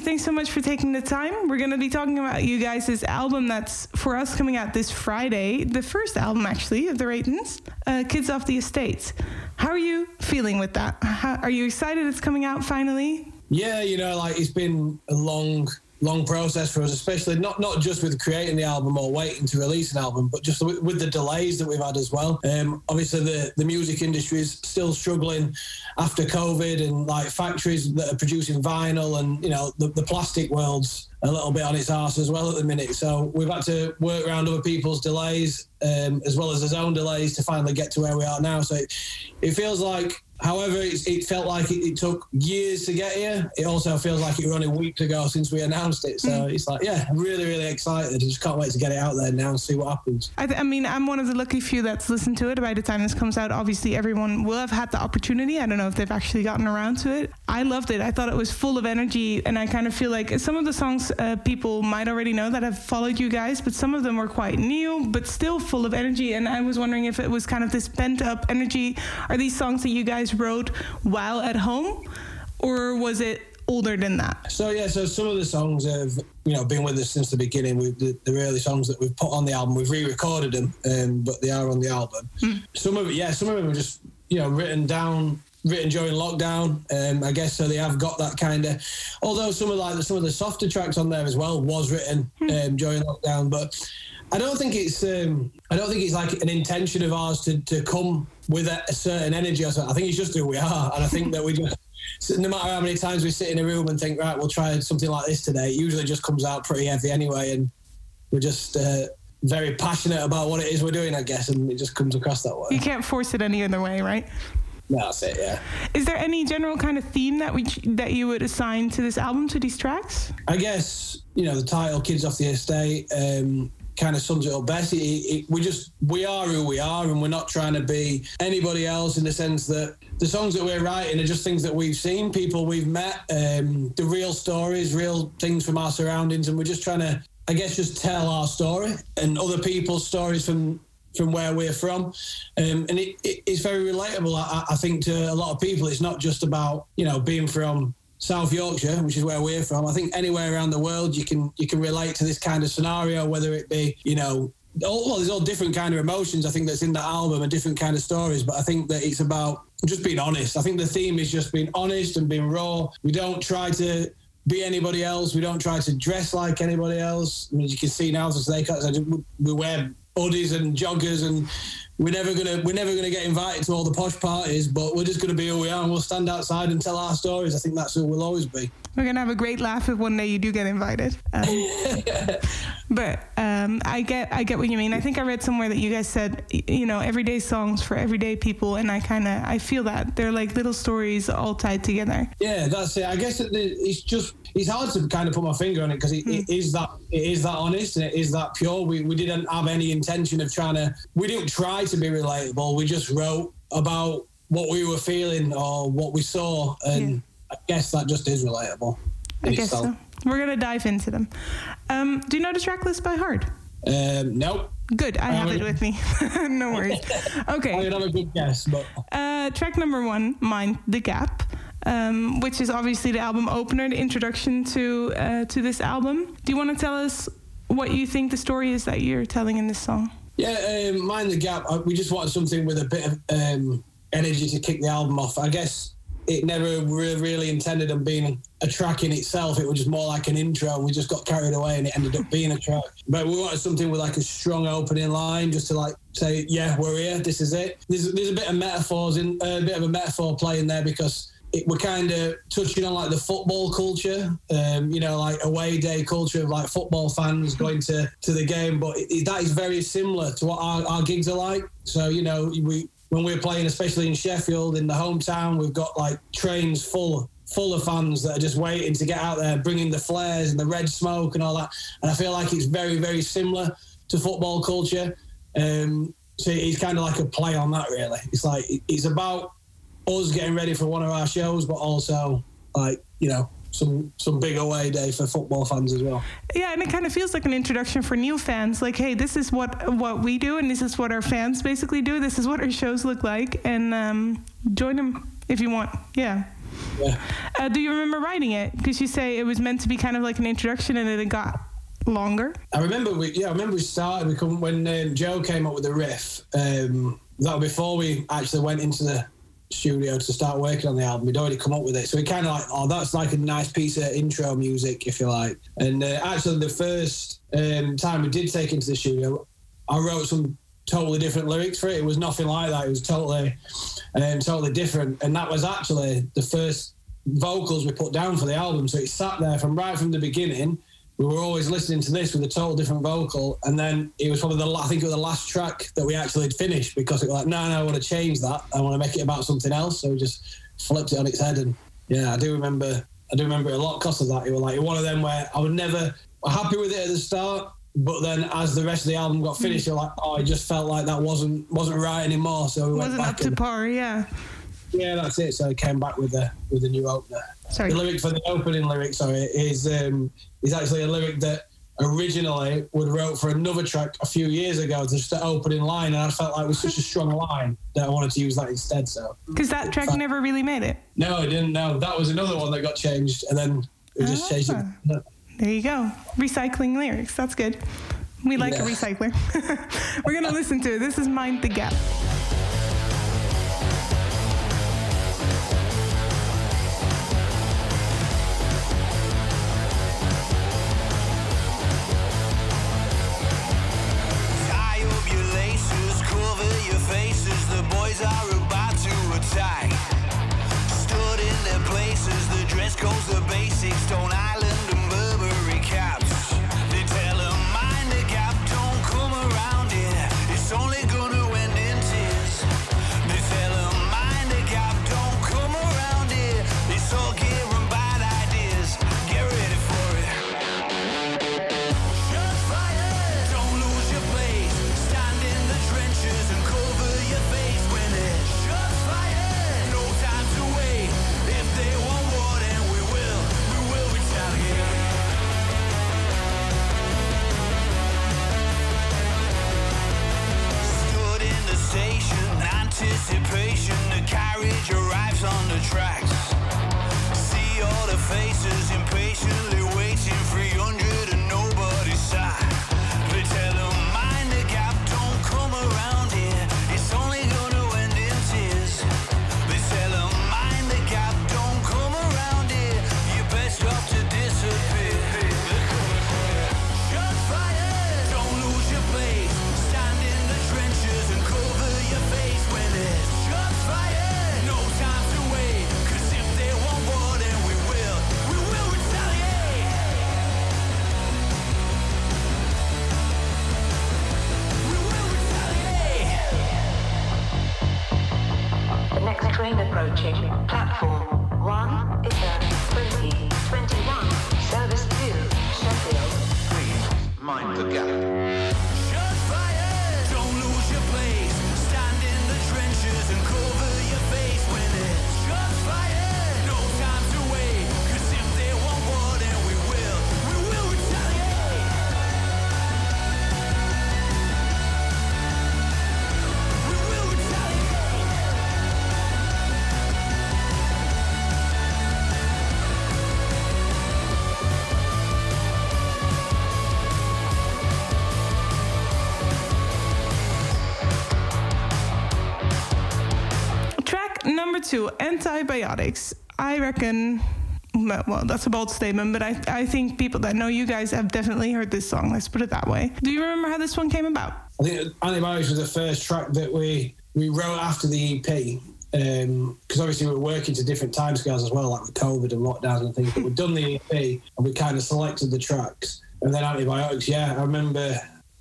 Thanks so much for taking the time. We're going to be talking about you guys' album that's for us coming out this Friday, the first album actually of the Reytons, uh, Kids Off the Estates. How are you feeling with that? How, are you excited it's coming out finally? Yeah, you know, like it's been a long long process for us, especially not not just with creating the album or waiting to release an album, but just with, with the delays that we've had as well. Um, obviously, the the music industry is still struggling after COVID, and like factories that are producing vinyl, and you know the, the plastic world's a little bit on its arse as well at the minute. So we've had to work around other people's delays um, as well as his own delays to finally get to where we are now. So it, it feels like However, it felt like it, it, took years to get here. It also feels like it was only weeks ago since we announced it. So mm. it's like, yeah, I'm really, really excited. I just can't wait to get it out there now and see what happens. I, th- I, mean, I'm one of the lucky few that's listened to it. By the time this comes out, obviously everyone will have had the opportunity. I don't know if they've actually gotten around to it. I loved it. I thought it was full of energy, and I kind of feel like some of the songs uh, people might already know that have followed you guys, but some of them were quite new, but still full of energy. And I was wondering if it was kind of this pent up energy. Are these songs that you guys wrote while at home, or was it older than that? So yeah, so some of the songs have you know been with us since the beginning. We the, the early songs that we've put on the album, we've re-recorded them, um, but they are on the album. Mm. Some of it, yeah, some of them are just you know written down. Written during lockdown, um, I guess, so they have got that kind of. Although some of like some of the softer tracks on there as well was written mm. um, during lockdown, but I don't think it's um, I don't think it's like an intention of ours to, to come with a, a certain energy. I think it's just who we are, and I think that we just no matter how many times we sit in a room and think right, we'll try something like this today. It usually just comes out pretty heavy anyway, and we're just. Uh, very passionate about what it is we're doing, I guess, and it just comes across that way. You can't force it any other way, right? That's it, yeah. Is there any general kind of theme that we that you would assign to this album to these tracks? I guess you know the title "Kids Off the Estate." Um, kind of sums it up best. It, it, we just we are who we are, and we're not trying to be anybody else in the sense that the songs that we're writing are just things that we've seen, people we've met, um, the real stories, real things from our surroundings, and we're just trying to, I guess, just tell our story and other people's stories from from where we're from, um, and it, it's very relatable. I, I think to a lot of people, it's not just about you know being from South Yorkshire, which is where we're from. I think anywhere around the world you can you can relate to this kind of scenario, whether it be you know. All, well, there's all different kind of emotions. I think that's in that album and different kind of stories. But I think that it's about just being honest. I think the theme is just being honest and being raw. We don't try to be anybody else. We don't try to dress like anybody else. I mean, you can see now, as they we wear hoodies and joggers and we're never gonna we're never gonna get invited to all the posh parties, but we're just gonna be who we are and we'll stand outside and tell our stories. I think that's who we'll always be. We're gonna have a great laugh if one day you do get invited. Um, but um, I get I get what you mean. I think I read somewhere that you guys said you know everyday songs for everyday people, and I kind of I feel that they're like little stories all tied together. Yeah, that's it. I guess it's just it's hard to kind of put my finger on it because it, mm. it is that it is that honest and it is that pure. We we didn't have any intention of trying to. We didn't try to be relatable. We just wrote about what we were feeling or what we saw, and yeah. I guess that just is relatable. I guess itself. so. We're gonna dive into them. Um, do you know the track list by heart? Um, nope. Good, I have it with me. no worries. Okay. I have a good guess, but uh, track number one, "Mind the Gap." um, which is obviously the album opener, the introduction to uh, to this album. Do you want to tell us what you think the story is that you're telling in this song? Yeah, um, mind the gap. Uh, we just wanted something with a bit of um, energy to kick the album off. I guess it never really intended on being a track in itself. It was just more like an intro, we just got carried away, and it ended up being a track. But we wanted something with like a strong opening line, just to like say, "Yeah, we're here. This is it." There's, there's a bit of metaphors in uh, a bit of a metaphor play in there because it, we're kind of touching on like the football culture, um, you know, like away day culture of like football fans going to, to the game. But it, that is very similar to what our, our gigs are like. So, you know, we when we're playing, especially in Sheffield, in the hometown, we've got like trains full full of fans that are just waiting to get out there, bringing the flares and the red smoke and all that. And I feel like it's very, very similar to football culture. Um, so it's kind of like a play on that, really. It's like it's about us getting ready for one of our shows, but also like you know some some big away day for football fans as well. Yeah, and it kind of feels like an introduction for new fans. Like, hey, this is what what we do, and this is what our fans basically do. This is what our shows look like, and um, join them if you want. Yeah. Yeah. Uh, do you remember writing it? Because you say it was meant to be kind of like an introduction, and then it got longer. I remember we yeah I remember we started we come, when um, Joe came up with the riff. Um, that was before we actually went into the studio to start working on the album. We'd already come up with it, so we kind of like oh that's like a nice piece of intro music if you like. And uh, actually the first um, time we did take into the studio, I wrote some totally different lyrics for it. It was nothing like that. It was totally um, totally different, and that was actually the first vocals we put down for the album. So it sat there from right from the beginning we were always listening to this with a total different vocal, and then it was probably the I think it was the last track that we actually had finished because it was like, no, no, I want to change that. I want to make it about something else. So we just flipped it on its head, and yeah, I do remember. I do remember it a lot because of that. It was like one of them where I would never happy with it at the start, but then as the rest of the album got hmm. finished, you're like, oh, it just felt like that wasn't wasn't right anymore. So we wasn't went up back to par. Yeah. yeah, that's it. So I came back with a with a new opener. Sorry. The lyric for the opening lyric, sorry, is um, is actually a lyric that originally would wrote for another track a few years ago, just the opening line, and I felt like it was such a strong line that I wanted to use that instead. So Because that track never really made it. no, I didn't know that was another one that got changed, and then we just changed it. Ah. There you go. Recycling lyrics. That's good. We like a recycler. We're going to listen to it. This is Mind the Gap. Carriage arrives on the tracks. Train Antibiotics. I reckon, well, that's a bold statement, but I, I think people that know you guys have definitely heard this song. Let's put it that way. Do you remember how this one came about? I think Antibiotics was the first track that we we wrote after the EP. Because um, obviously we were working to different timescales as well, like with COVID and lockdowns and things. But we'd done the EP and we kind of selected the tracks. And then Antibiotics, yeah, I remember.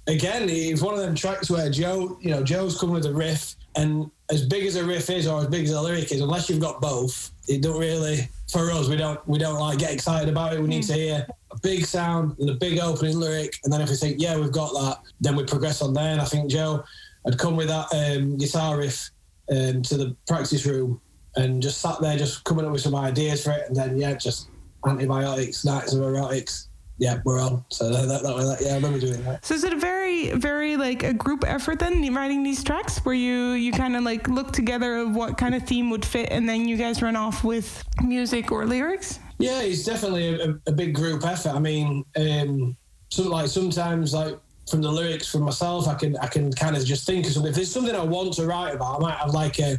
Again, it was one of them tracks where Joe, you know, Joe's come with a riff, and as big as a riff is or as big as a lyric is, unless you've got both, it don't really. For us, we don't we don't like get excited about it. We need to hear a big sound and a big opening lyric, and then if we think, yeah, we've got that, then we progress on there. And I think Joe had come with that um, guitar riff um, to the practice room and just sat there, just coming up with some ideas for it, and then yeah, just antibiotics, nights of erotics. Yeah, we're on. So that, that, that, yeah, I remember doing that. So is it a very, very like a group effort then writing these tracks, where you you kind of like look together of what kind of theme would fit, and then you guys run off with music or lyrics? Yeah, it's definitely a, a big group effort. I mean, um, like sometimes like from the lyrics from myself, I can I can kind of just think of something. If there's something I want to write about, I might have like a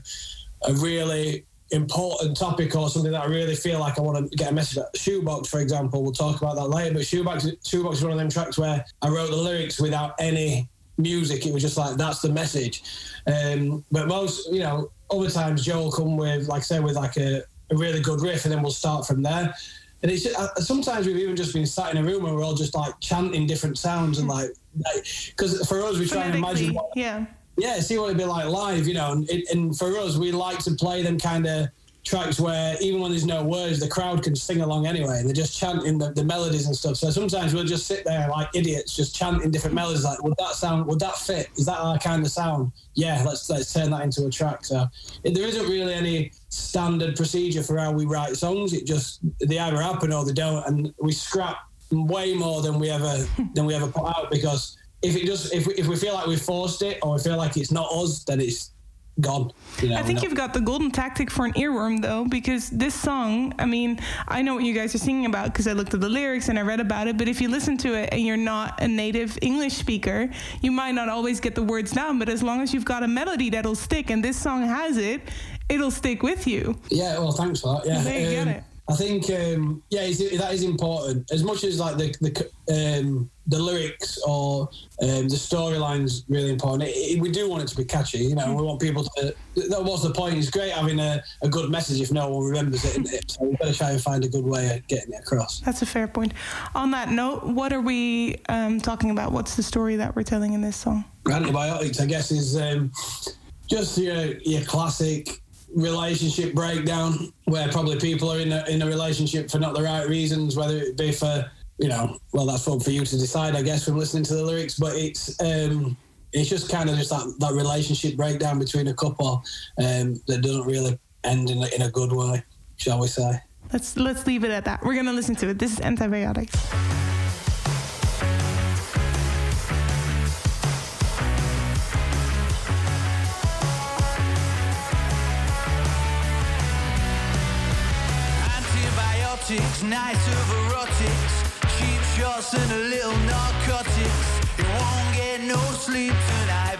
a really important topic or something that I really feel like I want to get a message about. Shoebox, for example, we'll talk about that later. But Shoebox, Shoebox is one of them tracks where I wrote the lyrics without any music. It was just like that's the message. Um, but most, you know, other times Joe will come with, like I say, with like a, a really good riff, and then we'll start from there. And it's uh, sometimes we've even just been sat in a room and we're all just like chanting different sounds and like because like, for us we try and imagine what, yeah yeah, see what it'd be like live, you know. And, and for us, we like to play them kind of tracks where even when there's no words, the crowd can sing along anyway. and They're just chanting the, the melodies and stuff. So sometimes we'll just sit there like idiots, just chanting different melodies. Like, would that sound? Would that fit? Is that our kind of sound? Yeah, let's let's turn that into a track. So it, there isn't really any standard procedure for how we write songs. It just they either happen or they don't, and we scrap way more than we ever than we ever put out because if it does, if we, if we feel like we forced it or we feel like it's not us, then it's gone. You know, I think you've got the golden tactic for an earworm, though, because this song, I mean, I know what you guys are singing about because I looked at the lyrics and I read about it, but if you listen to it and you're not a native English speaker, you might not always get the words down, but as long as you've got a melody that'll stick, and this song has it, it'll stick with you. Yeah, well, thanks for that. Yeah. There you um, get it. I think um, yeah, that is important. As much as like the the um, the lyrics or um, the storyline's really important. It, it, we do want it to be catchy. You know, we want people to. That was the point. It's great having a, a good message if no one remembers it. it? So we've got to try and find a good way of getting it across. That's a fair point. On that note, what are we um, talking about? What's the story that we're telling in this song? Antibiotics, I guess, is um, just your your classic relationship breakdown where probably people are in a, in a relationship for not the right reasons, whether it be for, you know, well, that's for you to decide, I guess, from listening to the lyrics, but it's, um, it's just kind of just that, that relationship breakdown between a couple um, that doesn't really end in a, in a good way, shall we say. Let's let's leave it at that. We're gonna listen to it. This is antibiotics. Politics, nights of erotics, cheap shots and a little narcotics. You won't get no sleep tonight,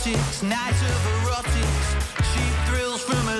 Antibiotics, nights of erotics, cheap thrills from a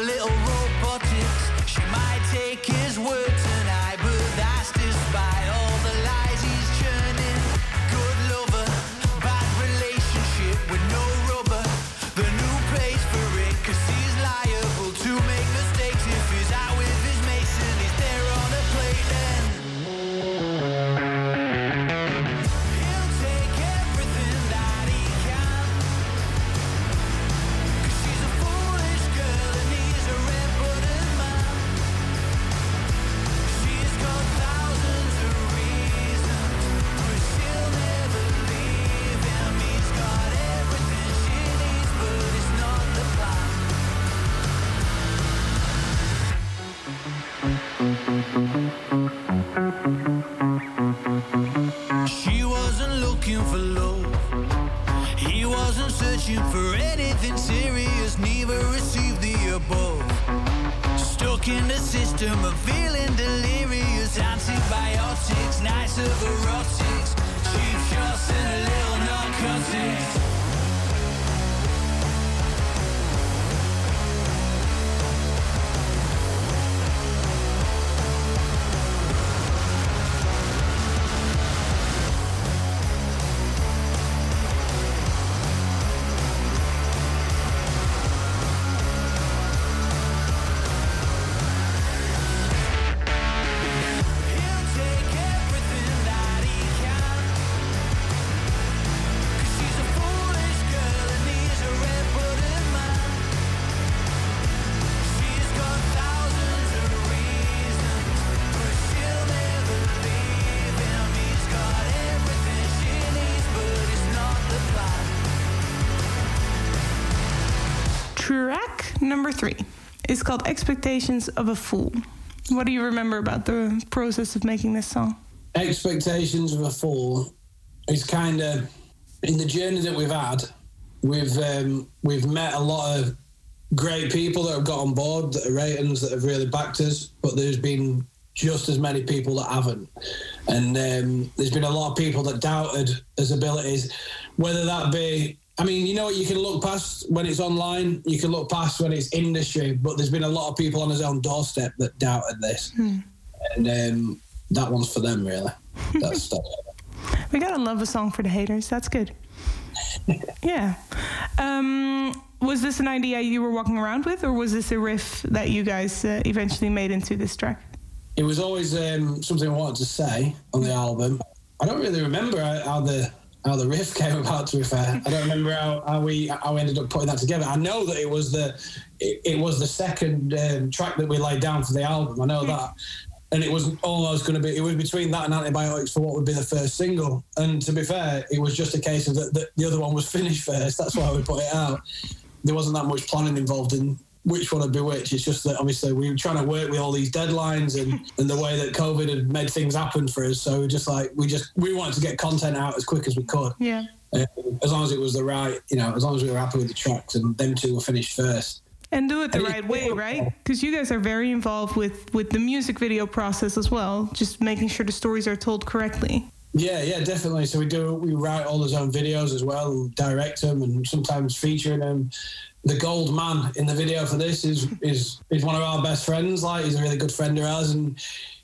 is called Expectations of a Fool. What do you remember about the process of making this song? Expectations of a Fool is kind of in the journey that we've had. We've um, we've met a lot of great people that have got on board that are ratings that have really backed us, but there's been just as many people that haven't. And um, there's been a lot of people that doubted his abilities, whether that be. I mean, you know what? You can look past when it's online. You can look past when it's industry. But there's been a lot of people on his own doorstep that doubted this, and um, that one's for them, really. That's, that's We gotta love a song for the haters. That's good. yeah. Um, was this an idea you were walking around with, or was this a riff that you guys uh, eventually made into this track? it was always um, something I wanted to say on the album. I don't really remember how the how the riff came about. To be fair, I don't remember how, how we how we ended up putting that together. I know that it was the it, it was the second um, track that we laid down for the album. I know that. And it was almost going to be, it was between that and antibiotics for what would be the first single. And to be fair, it was just a case of that, that the other one was finished first. That's why we put it out. There wasn't that much planning involved in which one would be which. It's just that obviously we were trying to work with all these deadlines and, and the way that COVID had made things happen for us. So we just like we just we wanted to get content out as quick as we could. Yeah. Uh, as long as it was the right, you know, as long as we were happy with the tracks and them two were finished first. And do it the And right way, right? Because you guys are very involved with with the music video process as well, just making sure the stories are told correctly. Yeah, yeah, definitely. So we do we write all his own videos as well, and direct them, and sometimes featuring them. The gold man in the video for this is is is one of our best friends. Like he's a really good friend of ours, and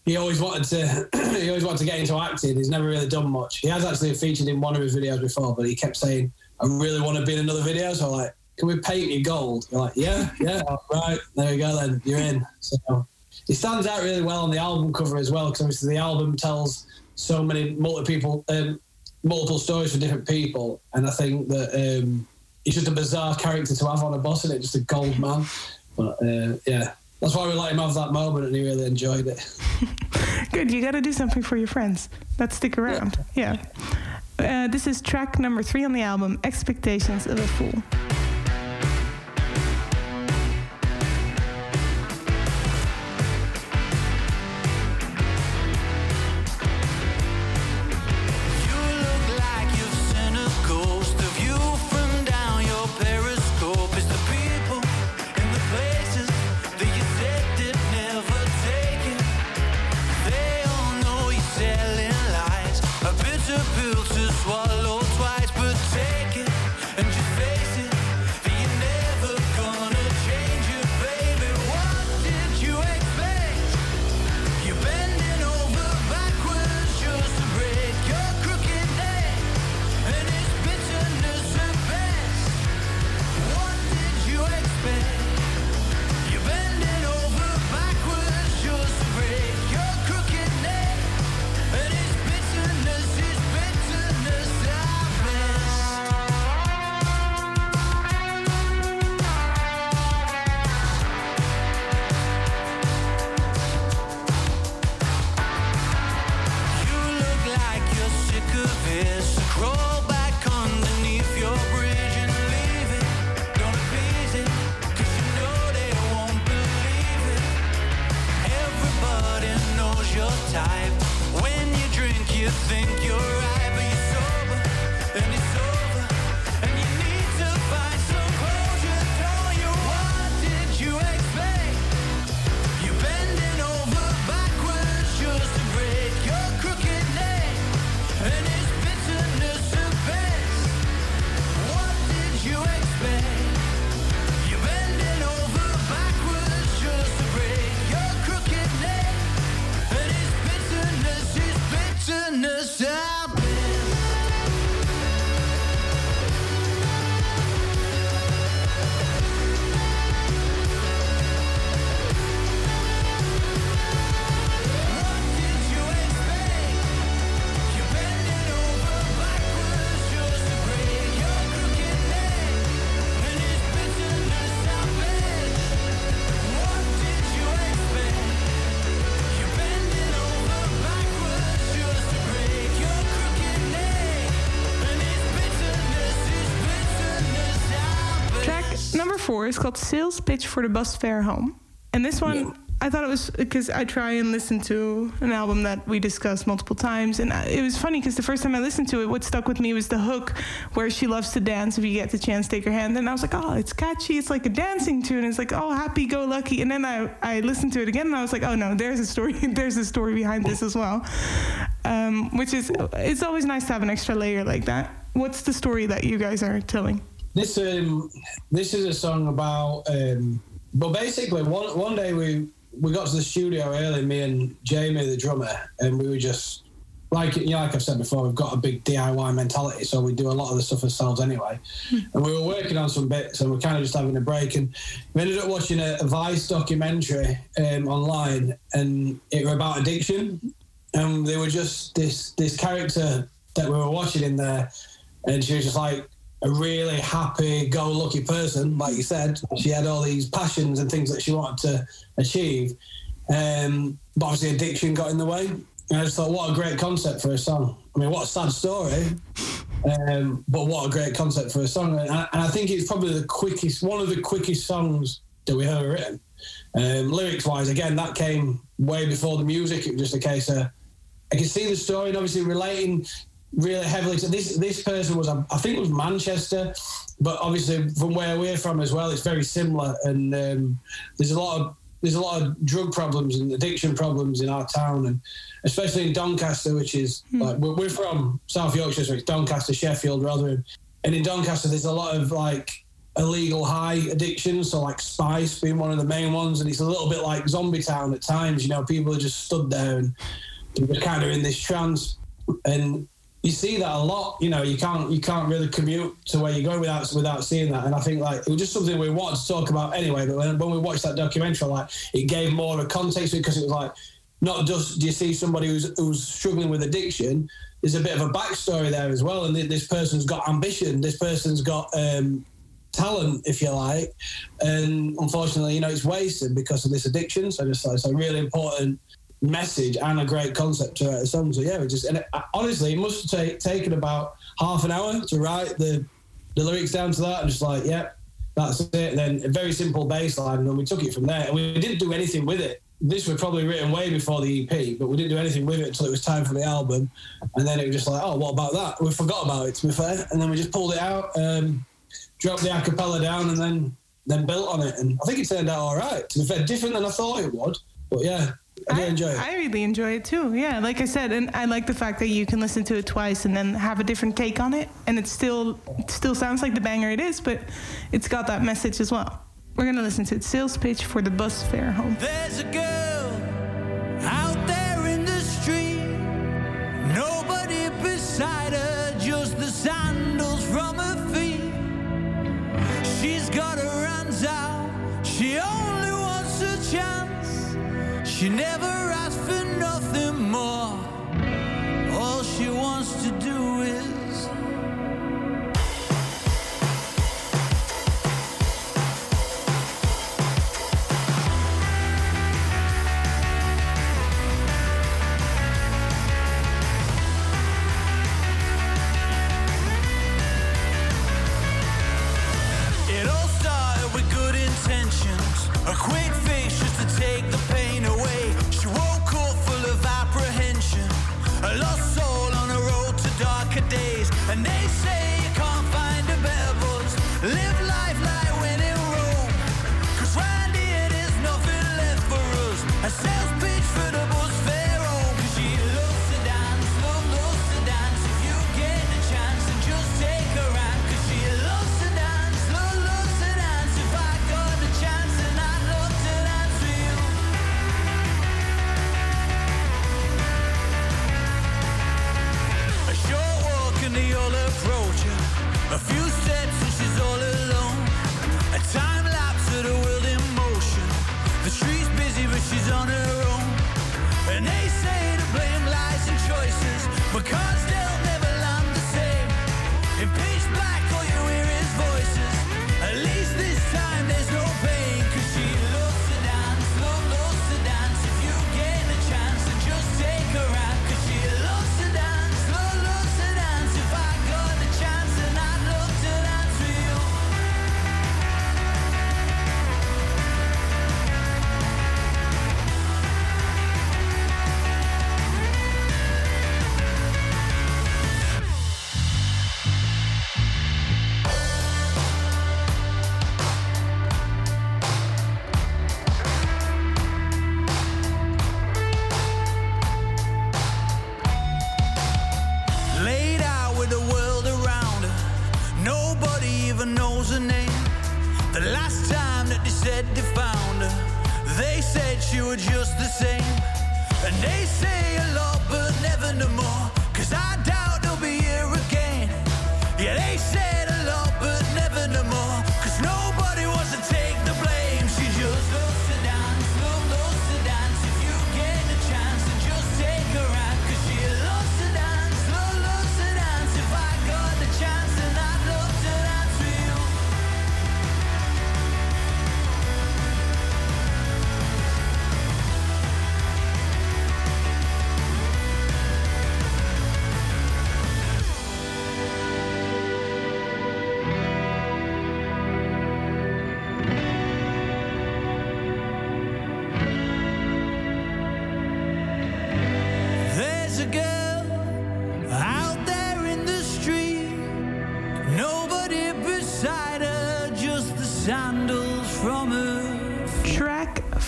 he always wanted to he always wanted to get into acting. He's never really done much. He has actually featured in one of his videos before, but he kept saying, "I really want to be in another video." So like, "Can we paint you gold?" You're like, "Yeah, yeah, right. There we go. Then you're in." So he stands out really well on the album cover as well, because obviously the album tells so many multiple people, um, multiple stories for different people, and I think that um, he's just a bizarre character to have on a bus, and it just a gold man. But uh, yeah, that's why we let him have that moment, and he really enjoyed it. Good, you got to do something for your friends Let's stick around. Yeah. Uh, this is track number three on the album, Expectations of a Fool. Four is called Sales Pitch for the Bus Fare Home. And this one, Yeah. I thought it was because I try and listen to an album that we discussed multiple times. And it was funny because the first time I listened to it, what stuck with me was the hook where she loves to dance. If you get the chance, take her hand. And I was like, oh, it's catchy. It's like a dancing tune. It's like, oh, happy go lucky. And then I, I listened to it again and I was like, oh, no, there's a story. there's a story behind this as well. Um, which is, it's always nice to have an extra layer like that. What's the story that you guys are telling? This um this is a song about um but basically one one day we we got to the studio early, me and Jamie the drummer, and we were just like you know, like I've said before, we've got a big DIY mentality, so we do a lot of the stuff ourselves anyway. and we were working on some bits, and we're kind of just having a break, and we ended up watching a, a Vice documentary um, online, and it was about addiction, and they were just this this character that we were watching in there, and she was just like a really happy, go lucky person, like you said. She had all these passions and things that she wanted to achieve. Um, but obviously, addiction got in the way. And I just thought, what a great concept for a song. I mean, what a sad story, um, but what a great concept for a song. And I, and I think it's probably the quickest, one of the quickest songs that we've ever written. Um, lyrics wise, again, that came way before the music. It was just a case of I can see the story and obviously relating really heavily to this. This person was, I think, it was Manchester, but obviously from where we're from as well, it's very similar. And um, there's a lot of there's a lot of drug problems and addiction problems in our town, and especially in Doncaster, which is like we're, we're from South Yorkshire, so it's Doncaster, Sheffield, Rotherham, and in Doncaster there's a lot of like illegal high addictions, so like spice being one of the main ones, and it's a little bit like Zombie Town at times. You know, people are just stood there and they're kind of in this trance, and you see that a lot. You know, you can't you can't really commute to where you go without without seeing that. And I think like it was just something we wanted to talk about anyway. But when, when we watched that documentary, like it gave more of a context because it was like not just do you see somebody who's who's struggling with addiction. There's a bit of a backstory there as well, and this person's got ambition. This person's got um, talent, if you like, and unfortunately, you know, it's wasted because of this addiction. So just it's a really important message and a great concept to write song. So yeah, we just and it, honestly, it must have ta- taken about half an hour to write the the lyrics down to that, and just like, yeah, that's it. And then a very simple bass line, and then we took it from there. And we didn't do anything with it. This was probably written way before the EP, but we didn't do anything with it until it was time for the album. And then it was just like, oh, what about that? We forgot about it, to be fair. And then we just pulled it out, um, dropped the acapella down, and then then built on it. And I think it turned out all right. To be fair, different than I thought it would. But yeah, I did enjoy it. I really enjoy it too. Yeah, like I said, and I like the fact that you can listen to it twice and then have a different take on it, and it still it still sounds like the banger it is, but it's got that message as well. We're gonna listen to it. Sales pitch for the bus fare home. There's a girl out there in the street. Nobody beside her, to do. It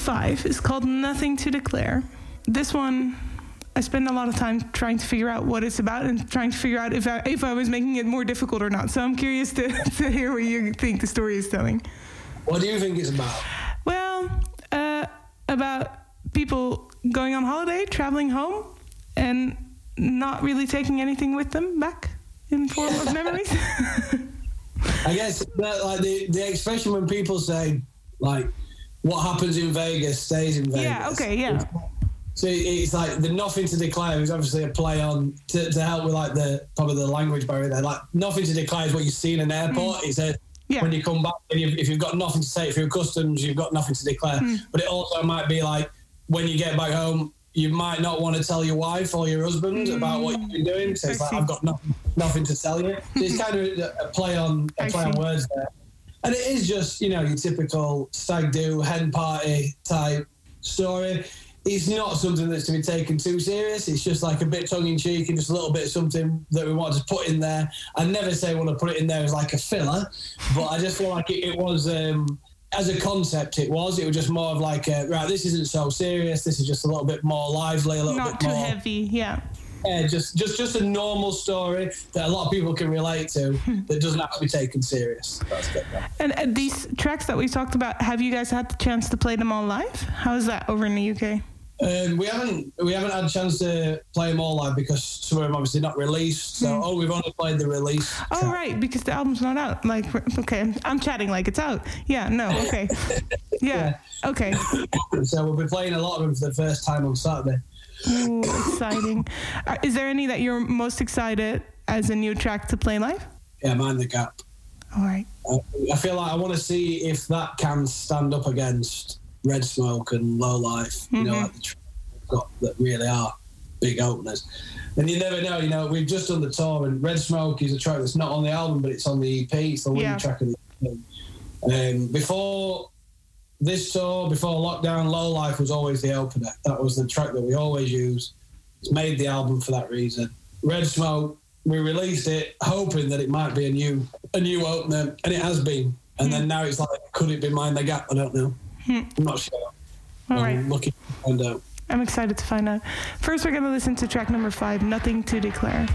five is called Nothing to Declare. This one, I spend a lot of time trying to figure out what it's about and trying to figure out if I, if I was making it more difficult or not. So I'm curious to, to hear what you think the story is telling. What do you think it's about? Well, uh, about people going on holiday, traveling home, and not really taking anything with them back in form of memories. I guess that, like the, the expression when people say like what happens in Vegas stays in Vegas. yeah, okay, yeah. So it's like the nothing to declare is obviously a play on to, to help with like the probably the language barrier there. Like nothing to declare is what you see in an airport. It says Mm. Yeah. when you come back, and you, if you've got nothing to say through customs, you've got nothing to declare. Mm. But it also might be like when you get back home, you might not want to tell your wife or your husband about what you've been doing. So it's Mm. Like. I've got nothing, nothing to tell you. So it's kind of a play on a play on words there. And it is just, you know, your typical stag do, hen party type story. It's not something that's to be taken too serious. It's just like a bit tongue in cheek and just a little bit of something that we want to put in there. I never say want to put it in there as like a filler, but I just feel like it, it was, um, as a concept, it was. It was just more of like, a, right, this isn't so serious. This is just a little bit more lively, a little not bit too more. heavy, yeah. Yeah, just just just a normal story that a lot of people can relate to that doesn't have to be taken serious. And uh, these tracks that we talked about, have you guys had the chance to play them all live? How is that over in the UK? Um, we haven't we haven't had a chance to play them all live because some of them obviously not released. So oh, we've only played the release. Oh, track. right, because the album's not out. Like, okay, I'm chatting like it's out. Yeah, no, okay. Yeah, okay. So we'll be playing a lot of them for the first time on Saturday. Ooh, exciting. Uh, is there any that you're most excited as a new track to play live? Yeah, mind the gap. All right. I, I feel like I want to see if that can stand up against Red Smoke and Low Life. You know, like the got that really are big openers. And you never know. You know, we've just done the tour, and Red Smoke is a track that's not on the album, but it's on the EP. It's the lead Yeah. track of the EP. Um, before this tour, before lockdown, Low Life was always the opener. That was the track that we always use. It's made the album for that reason. Red Smoke, we released it hoping that it might be a new a new opener, and it has been. And then hmm. now it's like, could it be Mind the Gap? I don't know. Hmm. I'm not sure. All right. I'm looking to find out. I'm excited to find out. First, we're going to listen to track number five, Nothing to Declare.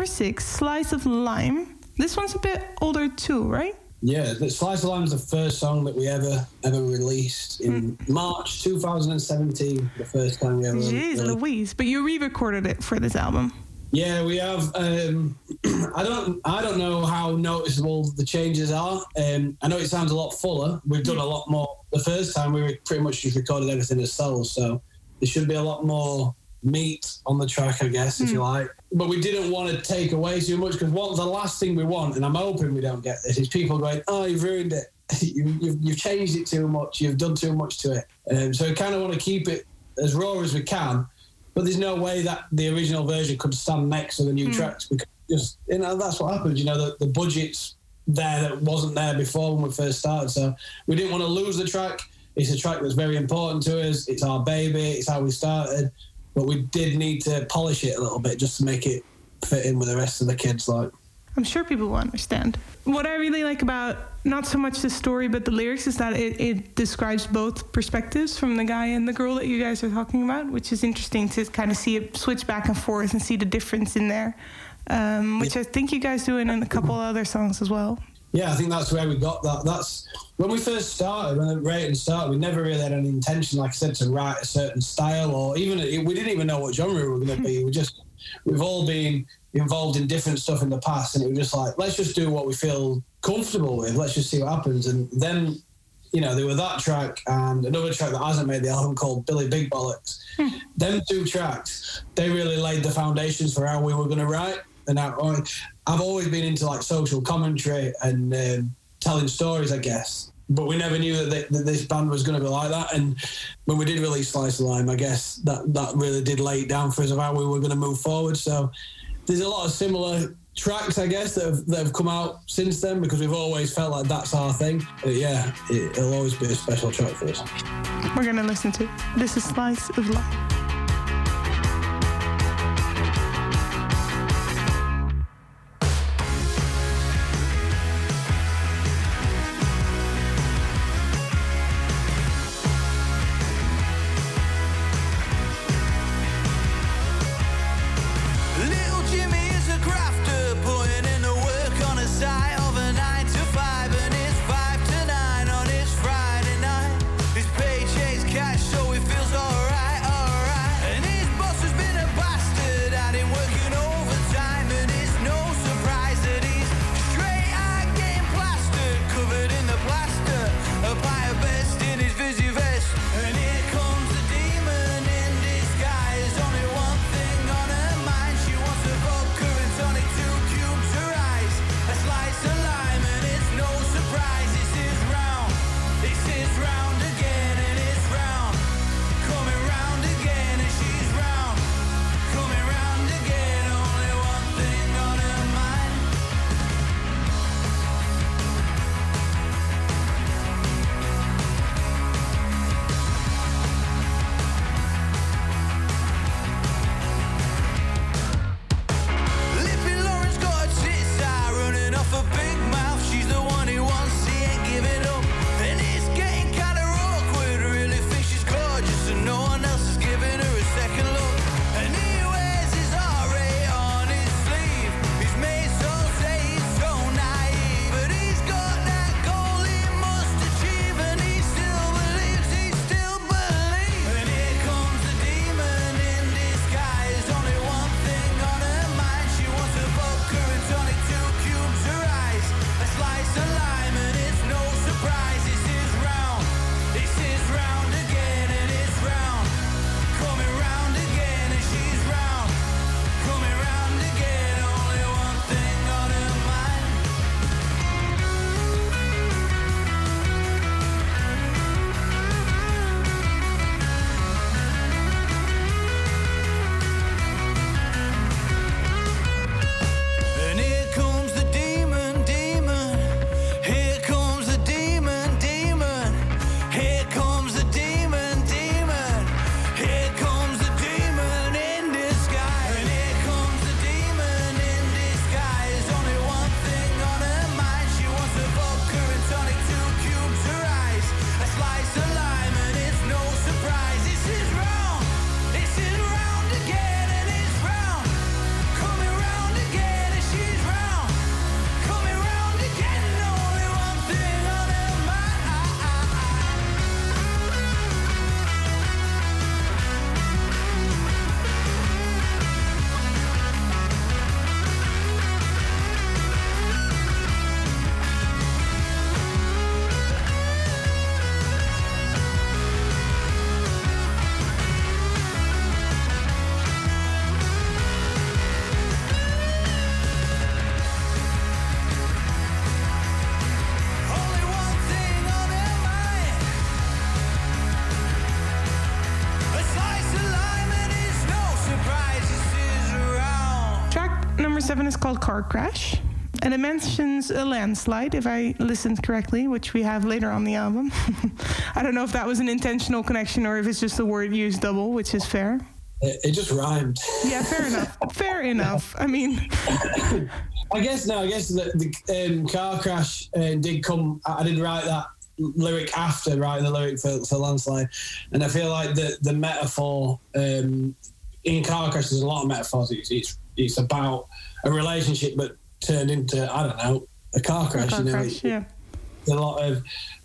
Number six, Slice of Lime. This one's a bit older too, right? Yeah, the Slice of Lime is the first song that we ever ever released in March 2017. The first time we ever. Jeez released. Louise. But you re-recorded it for this album. Yeah, we have. Um, I don't. I don't know how noticeable the changes are. Um, I know it sounds a lot fuller. We've done a lot more. The first time we were pretty much just recorded everything ourselves, so there should be a lot more meat on the track, I guess, if you like. But we didn't want to take away too much because what the last thing we want, and I'm hoping we don't get this, is people going, "Oh, you've ruined it. you, you've, you've changed it too much. You've done too much to it." Um, so we kind of want to keep it as raw as we can but there's no way that the original version could stand next to the new tracks because just you know that's what happens. You know the, the budget's there that wasn't there before when we first started, so we didn't want to lose the track. It's a track that's very important to us. It's our baby. It's how we started, but we did need to polish it a little bit just to make it fit in with the rest of the kids. Like I'm sure people will understand. What I really like about not so much the story but the lyrics is that it, it describes both perspectives from the guy and the girl that you guys are talking about, which is interesting to kind of see it switch back and forth and see the difference in there, um, which I think you guys do in a couple other songs as well. Yeah, I think that's where we got that. That's when we first started, when the Reytons started, we never really had any intention, like I said, to write a certain style or even we didn't even know what genre we were going to be. We just we've all been involved in different stuff in the past, and it was just like let's just do what we feel comfortable with. Let's just see what happens. And then, you know, there were that track and another track that hasn't made the album called Billy Big Bollocks. Hmm. Them two tracks, they really laid the foundations for how we were going to write. And I, I've always been into like social commentary and um, telling stories, I guess. But we never knew that, they, that this band was going to be like that. And when we did release Slice of Lime, I guess that, that really did lay it down for us of how we were going to move forward. So there's a lot of similar tracks, I guess, that have, that have come out since then because we've always felt like that's our thing. But yeah, it, it'll always be a special track for us. We're gonna listen to. This is Slice of Life. Seven is called Car Crash. And it mentions a landslide, if I listened correctly, which we have later on the album. I don't know if that was an intentional connection or if it's just a word used double, which is fair. It, just rhymed. Yeah, fair enough. Fair enough. I mean, I guess no. I guess the, the um, car crash uh, did come. I did write that lyric after writing the lyric for, for landslide, and I feel like the the metaphor um, in car crash. There's a lot of metaphors. It's, it's it's about a relationship, but turned into I don't know a car crash. car you know, crash, It- yeah. a lot of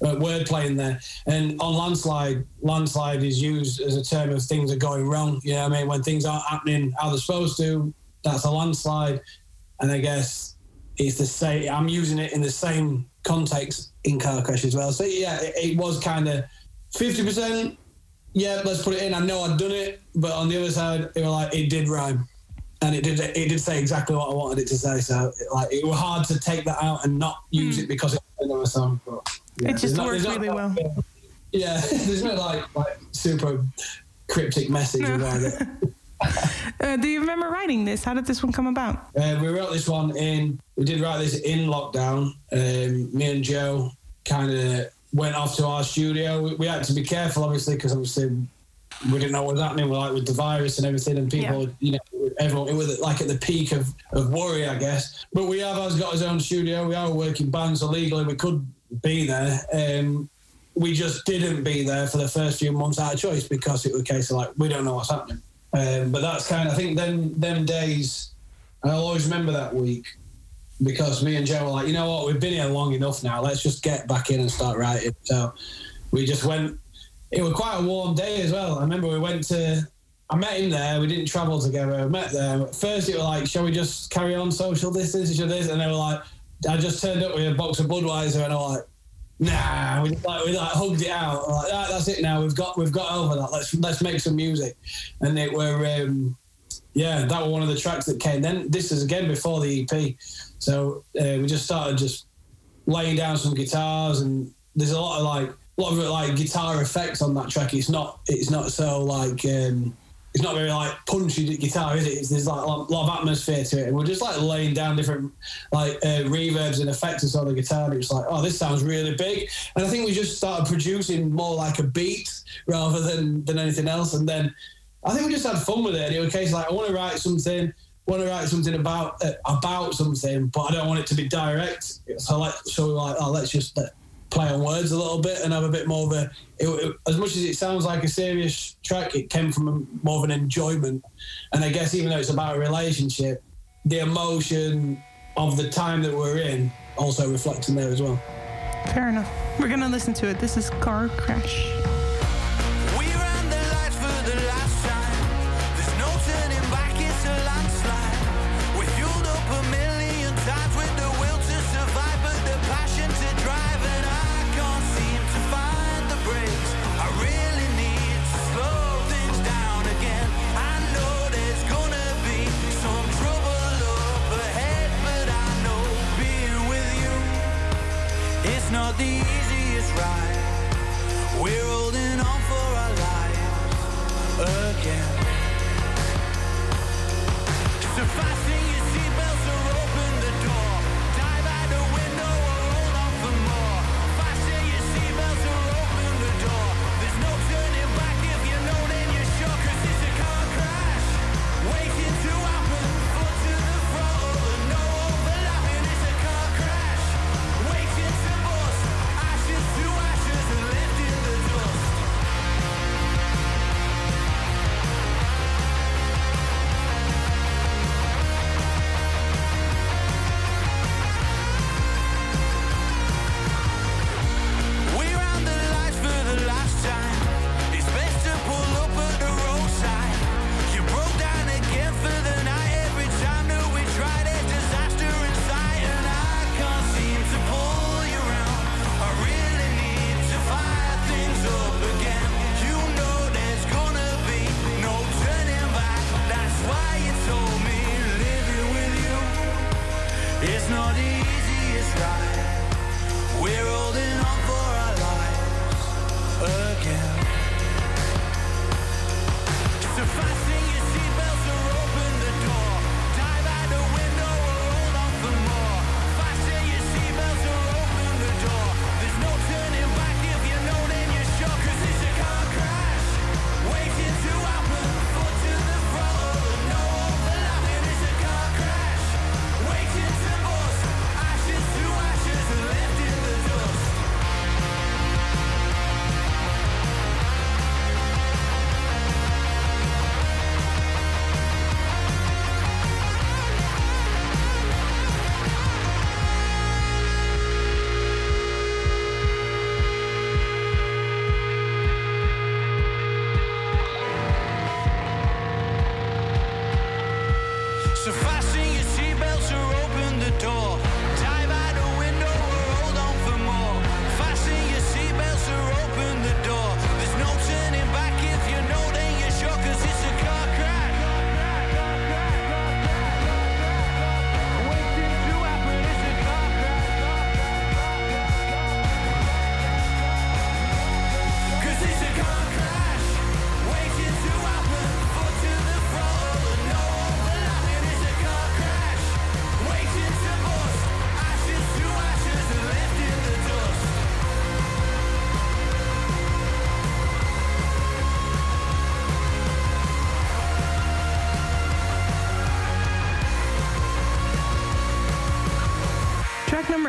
uh, wordplay in there. And on landslide, landslide is used as a term of things are going wrong. You know I mean? When things aren't happening how they're supposed to, that's a landslide. And I guess it's the same. I'm using it in the same context in car crash as well. So yeah, it, it was kind of 50%. Yeah, let's put it in. I know I'd done it, but on the other side, it was like it did rhyme. And it did. It did say exactly what I wanted it to say. So, like, it was hard to take that out and not use it because it's another song. But, yeah, it just works really well. Yeah, there's no like like super cryptic message about it. Uh, do you remember writing this? How did this one come about? Uh, we wrote this one in. We did write this in lockdown. Um, me and Joe kind of went off to our studio. We, we had to be careful, obviously, because obviously we didn't know what was happening. Like with the virus and everything, and people, you know, everyone it was like at the peak of, of worry, I guess. But we have has got his own studio. We are working band, so legally we could be there. Um, we just didn't be there for the first few months out of choice because it was a case of like we don't know what's happening. Um, but that's kind of I think them them days. I'll always remember that week because me and Joe were like, you know what, we've been here long enough now. Let's just get back in and start writing. So we just went. It was quite a warm day as well. I remember we went to. I met him there. We didn't travel together. I met there. At first, it was like, shall we just carry on social distance? This? And they were like, I just turned up with a box of Budweiser, and I was like, Nah, we like we like hugged it out. Like "Ah, that's it now. We've got we've got over that. Let's let's make some music, and it were um, yeah that was one of the tracks that came. Then this is again before the EP, so uh, we just started just laying down some guitars, and there's a lot of like a lot of like guitar effects on that track. It's not it's not so like. Um, it's not very like punchy guitar, is it? It's, there's like a lot, of atmosphere to it, and we're just like laying down different like uh, reverbs and effects on the guitar. And it's like, oh, this sounds really big. And I think we just started producing more like a beat rather than than anything else. And then I think we just had fun with it. It was a case like I want to write something, want to write something about uh, about something, but I don't want it to be direct. So like, so like, oh, let's just. Uh, play on words a little bit and have a bit more of a it, it, as much as it sounds like a serious track it came from a, more of an enjoyment and i guess even though it's about a relationship the emotion of the time that we're in also reflects in there as well Fair enough. We're gonna listen to it. This is Car Crash.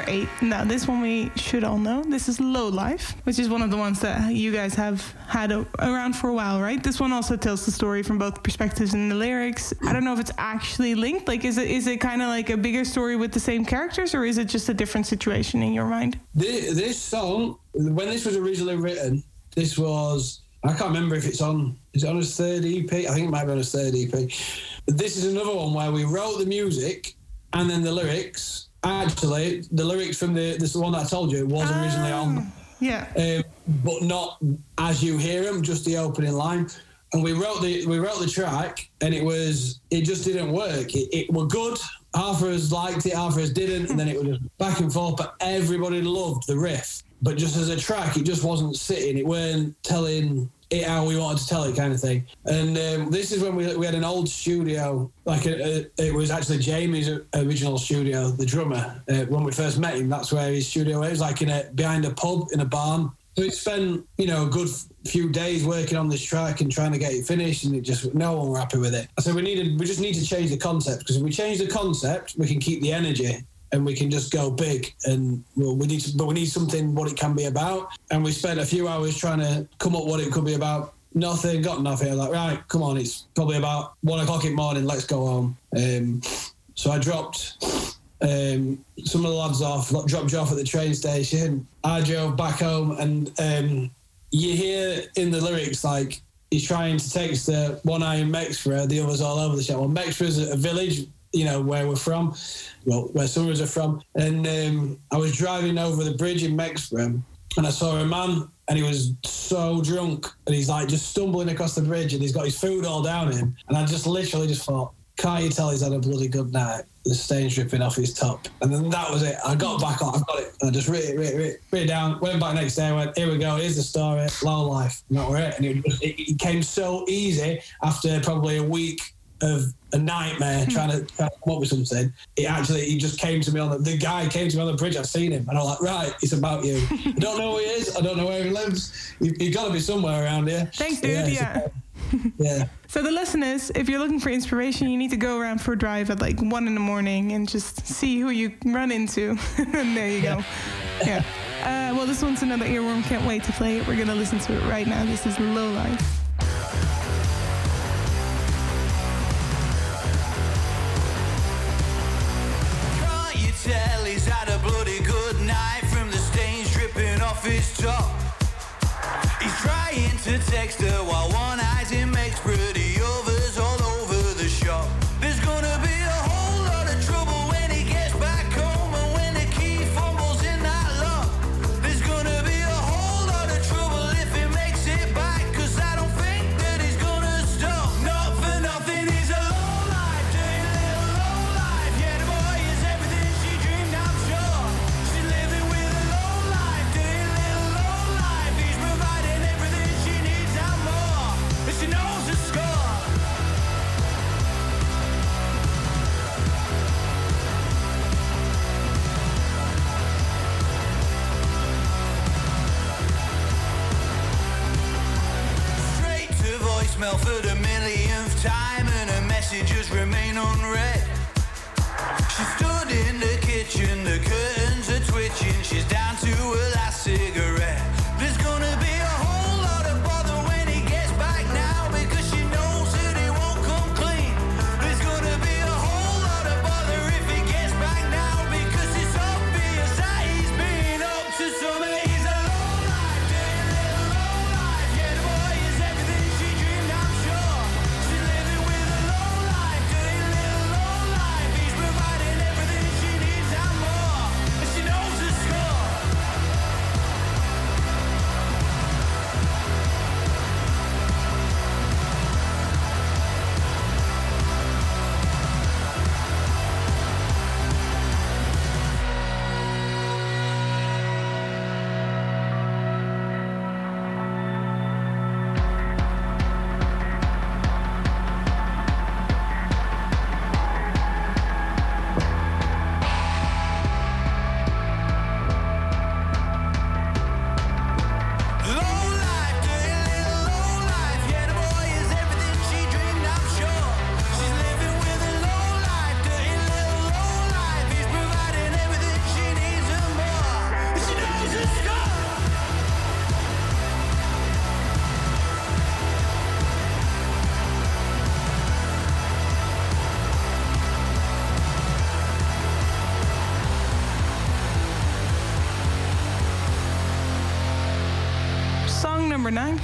Eight. Now, this one we should all know. This is Low Life, which is one of the ones that you guys have had a, around for a while, right? This one also tells the story from both perspectives in the lyrics. I don't know if it's actually linked. Like, is it is it kind of like a bigger story with the same characters, or is it just a different situation in your mind? This, this song, when this was originally written, this was I can't remember if it's on is it on his third EP. I think it might be on his third EP. This is another one where we wrote the music and then the lyrics. Actually, the lyrics from the this one that I told you was originally on, Yeah. um, but not as you hear them, just the opening line. And we wrote the we wrote the track, and it was it just didn't work. It, it were good. Half of us liked it, half of us didn't, and then it was just back and forth. But everybody loved the riff. But just as a track, it just wasn't sitting. It weren't telling it how we wanted to tell it, kind of thing. And um, this is when we, we had an old studio, like a, a, it was actually Jamie's original studio, the drummer. Uh, when we first met him, that's where his studio was. Like in a behind a pub in a barn. So we spent, you know, a good few days working on this track and trying to get it finished, and it just no one were happy with it. Said we needed, we just need to change the concept because if we change the concept, we can keep the energy and we can just go big. And well, we need, to, but we need something what it can be about. And we spent a few hours trying to come up what it could be about. Nothing, got nothing. I was like, right, come on, it's probably about one o'clock in the morning. Let's go home. Um, so I dropped um, some of the lads off, dropped you off at the train station. I drove back home, and um, you hear in the lyrics like he's trying to text the one eye in Mexborough, the others all over the shop. Well, Mexborough's a village, you know, where we're from, well, where some of us are from. And um, I was driving over the bridge in Mexborough, and I saw a man, and he was so drunk, and he's like just stumbling across the bridge, and he's got his food all down him. And I just literally just thought, can't you tell he's had a bloody good night? The stain's dripping off his top. And then that was it. I got back on, I've got it. I just wrote it, wrote it, wrote it, down, went back next day, went, here we go, here's the story, low life. And it. And it, it came so easy after probably a week of a nightmare trying to, trying to come up with something. It actually, he just came to me on the, the guy came to me on the bridge. I've seen him. And I'm like, right, it's about you. I don't know who he is. I don't know where he lives. He, he got to be somewhere around here. Thanks, dude. it's Yeah. yeah. So the is, if you're looking for inspiration, you need to go around for a drive at like one in the morning and just see who you run into. and there you go. Yeah. Uh, well, this one's another earworm. Can't wait to play it. We're gonna listen to it right now. This is Low Life. His? He's trying to text her while voicemail for the millionth time, and her messages remain unread.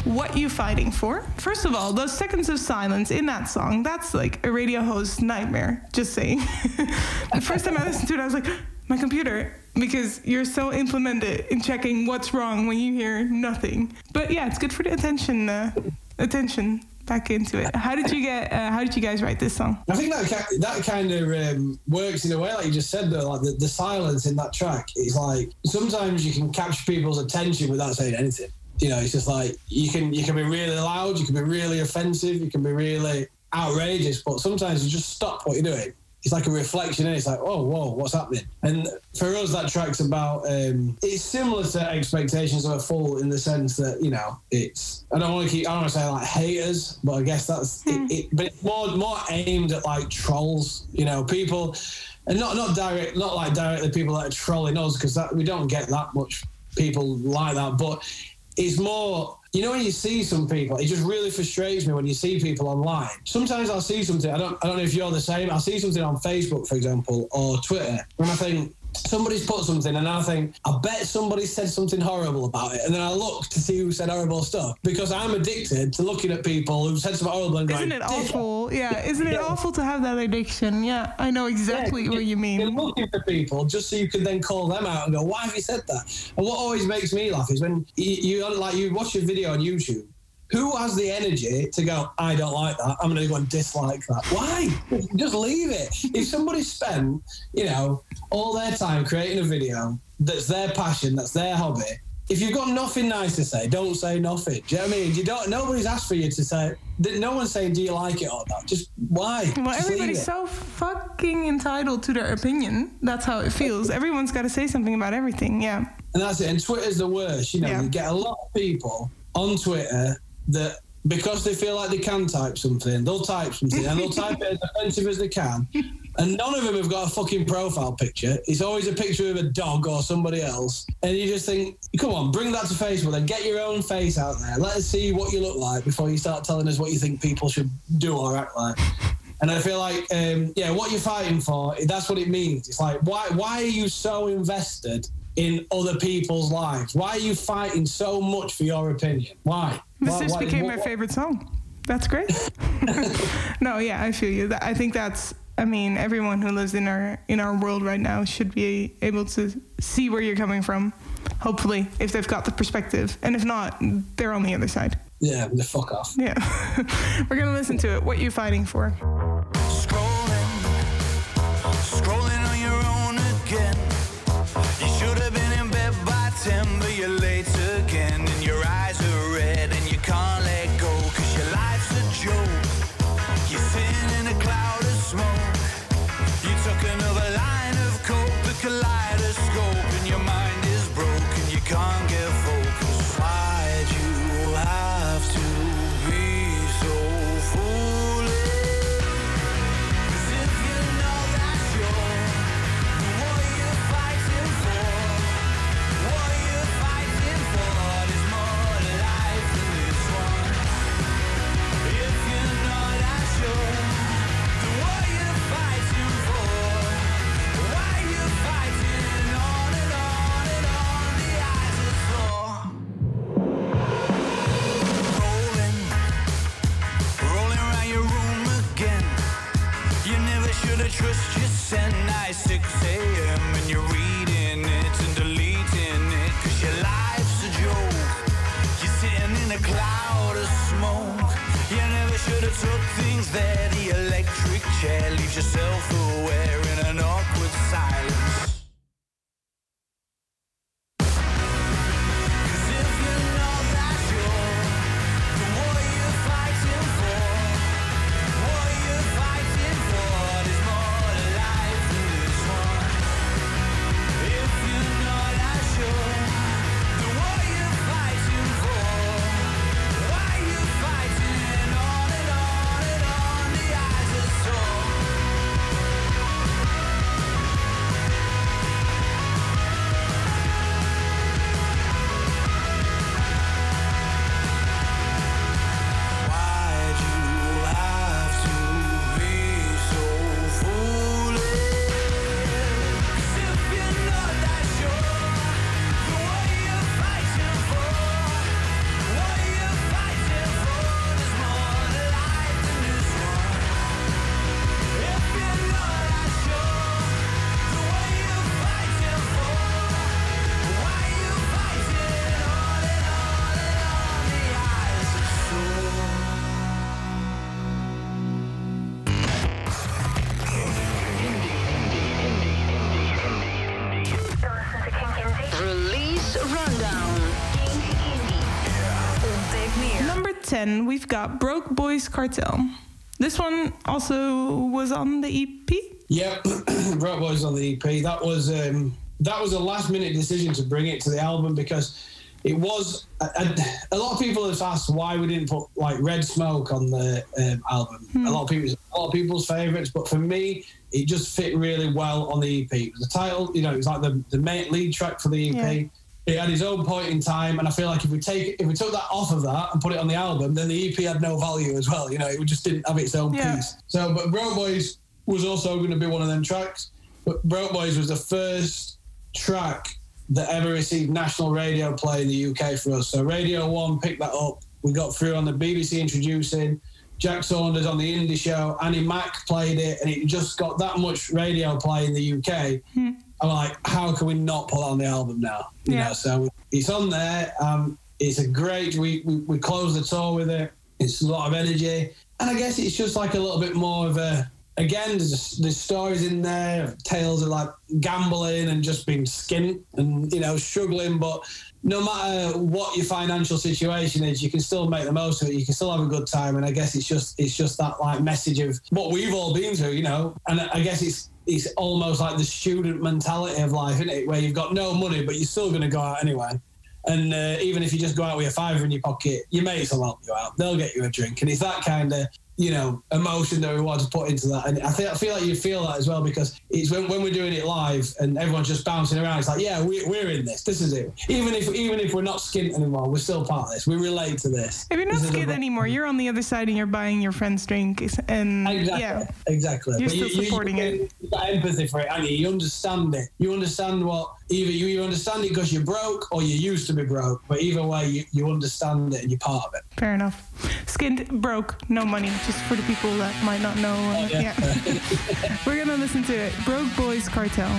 What You Fighting For? First of all, those seconds of silence in that song, that's like a radio host nightmare, just saying. the first time I listened to it, I was like, my computer, because you're so implemented in checking what's wrong when you hear nothing. But yeah, it's good for the attention, uh, attention back into it. How did you get? Uh, how did you guys write this song? I think that that kind of um, works in a way, like you just said, though. Like the, the silence in that track is like sometimes you can capture people's attention without saying anything. You know, it's just like you can you can be really loud, you can be really offensive, you can be really outrageous, but sometimes you just stop what you're doing. It's like a reflection, and it's like, oh, whoa, what's happening? And for us, that track's about. Um, it's similar to expectations of a fool in the sense that you know, it's. I don't want to keep. I don't want to say like haters, but I guess that's. It, it, but it's more more aimed at like trolls. You know, people, and not not direct, not like directly people that are trolling us because we don't get that much people like that, but it's more you know when you see some people it just really frustrates me when you see people online. Sometimes i'll see something i don't i don't know if you're the same i'll see something on facebook for example or twitter and i think somebody's put something and i think i bet somebody said something horrible about it and then i look to see who said horrible stuff because i'm addicted to looking at people who said something horrible and going Isn't it "Dick." awful? Yeah, isn't it Yeah. awful to have that addiction? Yeah, I know exactly Yeah, what you You're mean. looking for people just so you can then call them out and go, "Why have you said that?" And what always makes me laugh is when you, you like you watch a video on YouTube. Who has the energy to go? I don't like that. I'm going to go and dislike that. Why? Just leave it. If somebody spent, you know, all their time creating a video that's their passion, that's their hobby. If you've got nothing nice to say, don't say nothing. Do you know what I mean? You don't. Nobody's asked for you to say. No one's saying, "Do you like it or not?" Just why? Well, Just everybody's so fucking entitled to their opinion. That's how it feels. Everyone's got to say something about everything. Yeah. And that's it. And Twitter's the worst. You know, Yeah. you get a lot of people on Twitter that because they feel like they can type something, they'll type something and they'll type it as offensive as they can. And none of them have got a fucking profile picture. It's always a picture of a dog or somebody else. And you just think, come on, bring that to Facebook and get your own face out there. Let us see what you look like before you start telling us what you think people should do or act like. And I feel like, um, yeah, what you're fighting for, that's what it means. It's like, why, why are you so invested in other people's lives? Why are you fighting so much for your opinion? Why? This Why- just why- became what- my favorite song. That's great. no, yeah, I feel you. I think that's. I mean, everyone who lives in our in our world right now should be able to see where you're coming from. Hopefully, if they've got the perspective, and if not, they're on the other side. Yeah, the fuck off. Yeah, we're gonna listen to it. What you fighting for? Got Broke Boys Cartel. This one also was on the EP. Yep, Broke Boys on the EP. That was um, that was a last minute decision to bring it to the album because it was a, a, a lot of people have asked why we didn't put like Red Smoke on the um, album. A lot of people, a lot of people's favorites, but for me, it just fit really well on the EP. The title, you know, it was like the the main lead track for the EP. Yeah. It had his own point in time, and I feel like if we take if we took that off of that and put it on the album, then the EP had no value as well. You know, it just didn't have its own Yeah. piece. So, but Broke Boys was also going to be one of them tracks. But Broke Boys was the first track that ever received national radio play in the UK for us. So Radio One picked that up. We got through on the BBC introducing. Jack Saunders on the indie show. Annie Mac played it, and it just got that much radio play in the UK. Hmm. I'm like, how can we not put on the album now? You Yeah. know, so it's on there. Um, it's a great. We, we we closed the tour with it. It's a lot of energy, and I guess it's just like a little bit more of a. Again, there's, there's stories in there, tales of like gambling and just being skint and you know struggling, but no matter what your financial situation is, you can still make the most of it. You can still have a good time, and I guess it's just it's just that like message of what we've all been through, you know. And I guess it's it's almost like the student mentality of life, isn't it? Where you've got no money, but you're still going to go out anyway. And uh, even if you just go out with a fiver in your pocket, your mates will help you out. They'll get you a drink, and it's that kind of you know emotion that we want to put into that. And I think I feel like you feel that as well because it's when, when we're doing it live and everyone's just bouncing around. It's like, yeah, we, we're in this. This is it. Even if even if we're not skint anymore, we're still part of this. We relate to this. If you're not This the- anymore, you're on the other side and you're buying your friend's drink. And Exactly. yeah, Exactly. You're But still you- supporting you, it. You've got empathy for it, and you? you understand it. You understand what either you either understand it because you're broke or you used to be broke. But either way, you, you understand it and you're part of it. fair enough. Skinned broke, no money, just for the people that might not know. Oh, yeah. We're going to listen to it. Broke Boys Cartel.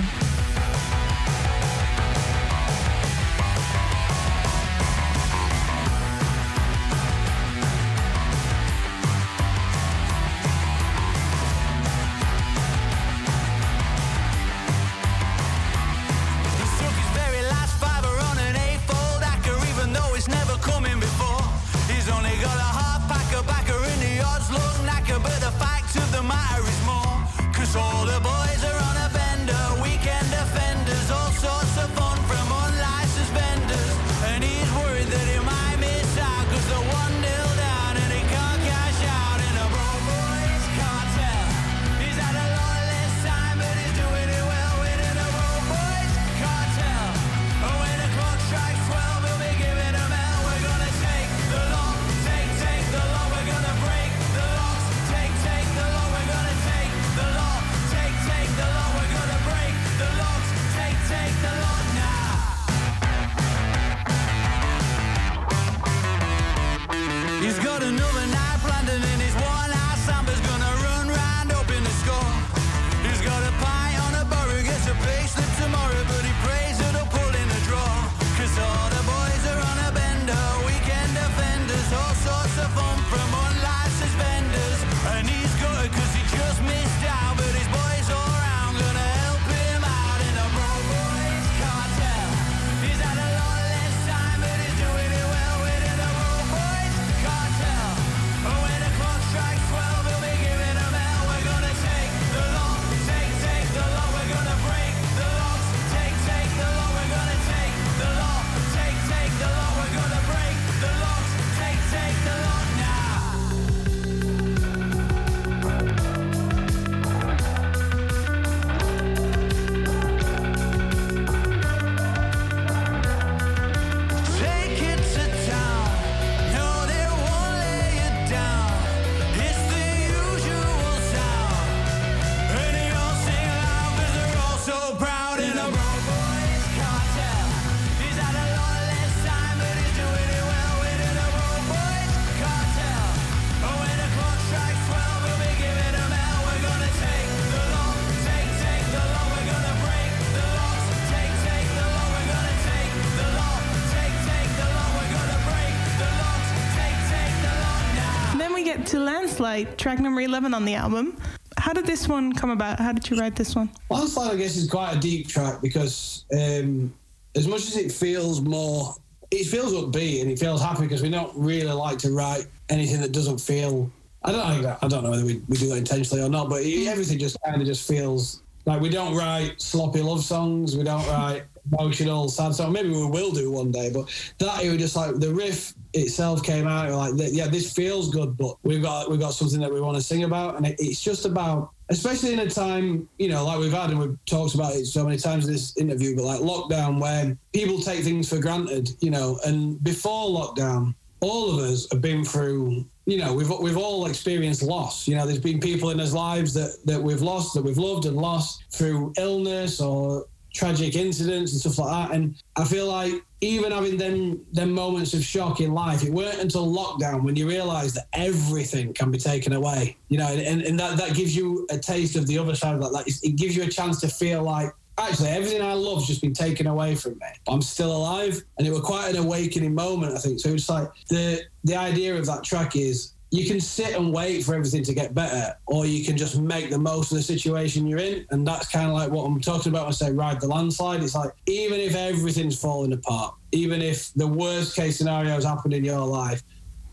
Landslide, track number 11 on the album. How did this one come about? How did you write this one? Landslide, I guess, is quite a deep track because um, as much as it feels more it feels upbeat and it feels happy because we don't really like to write anything that doesn't feel. I don't. I don't know whether we, we do that intentionally or not, but everything just kind of just feels like we don't write sloppy love songs. We don't write emotional sad songs. Maybe we will do one day, but that it was just like the riff itself came out. Like, that yeah, this feels good, but we've got we've got something that we want to sing about, and it, it's just about especially in a time, you know, like we've had and we've talked about it so many times in this interview, but like lockdown where people take things for granted, you know, and before lockdown, all of us have been through, you know, we've we've all experienced loss. You know, there's been people in our lives that that we've lost, that we've loved and lost through illness or tragic incidents and stuff like that. And I feel like even having them them moments of shock in life, it weren't until lockdown when you realise that everything can be taken away. You know, and, and that, that gives you a taste of the other side of that. Like it gives you a chance to feel like actually everything I love's just been taken away from me. But I'm still alive. And it was quite an awakening moment, I think. So it's like the the idea of that track is you can sit and wait for everything to get better, or you can just make the most of the situation you're in. And that's kind of like what I'm talking about when I say ride the landslide. It's like, even if everything's falling apart, even if the worst case scenario has happened in your life,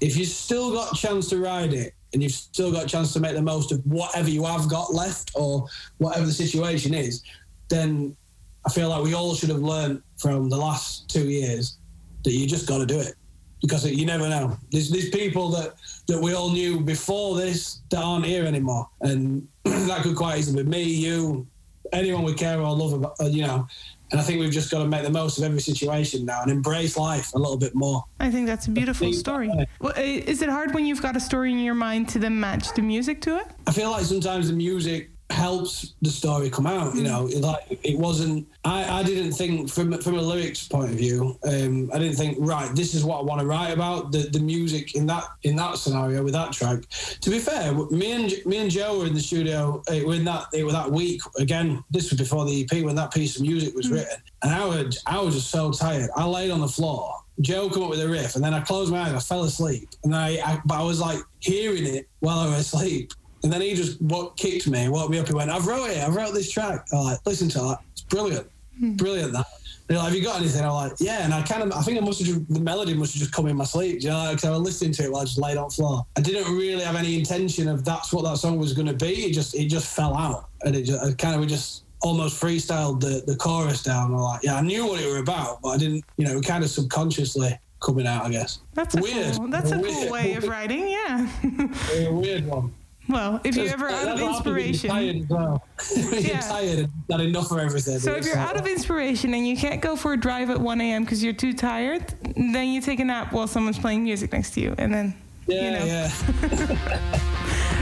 if you've still got a chance to ride it and you've still got a chance to make the most of whatever you have got left or whatever the situation is, then I feel like we all should have learned from the last two years that you just got to do it because you never know. There's, there's people that, that we all knew before this that aren't here anymore. And that could quite easily be me, you, anyone we care or love about, uh, you know. And I think we've just got to make the most of every situation now and embrace life a little bit more. I think that's a beautiful story. Well, is it hard when you've got a story in your mind to then match the music to it? I feel like sometimes the music helps the story come out. You know, it, like it wasn't. I, I didn't think from from a lyrics point of view. Um, I didn't think right. This is what I want to write about. The the music in that in that scenario with that track. To be fair, me and me and Joe were in the studio uh, when that it was that week again. This was before the EP when that piece of music was mm. written, and I was I was just so tired. I laid on the floor. Joe come up with a riff, and then I closed my eyes. I fell asleep, and I, I but I was like hearing it while I was asleep. And then he just what kicked me, woke me up. He went, "I've wrote it. I wrote this track. I'm like, listen to that. It's brilliant, hmm. brilliant." That. They're like, "Have you got anything?" I'm like, "Yeah." And I kind of, I think I must have just, the melody must have just come in my sleep. You know, because I was listening to it while I just laid on the floor. I didn't really have any intention of that's what that song was going to be. It just, it just fell out, and it just, I kind of, we just almost freestyled the the chorus down. I'm like, yeah, I knew what it were about, but I didn't, you know, kind of subconsciously coming out, I guess. That's weird. Cool, that's a, a cool way of writing, yeah. a weird one. Well, if you're ever out of inspiration, tired well. yeah. tired not enough of everything. So if you're out of inspiration and you can't go for a drive at 1 a.m. because you're too tired, then you take a nap while someone's playing music next to you, and then yeah, you know. yeah.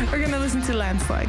We're gonna listen to Landslide.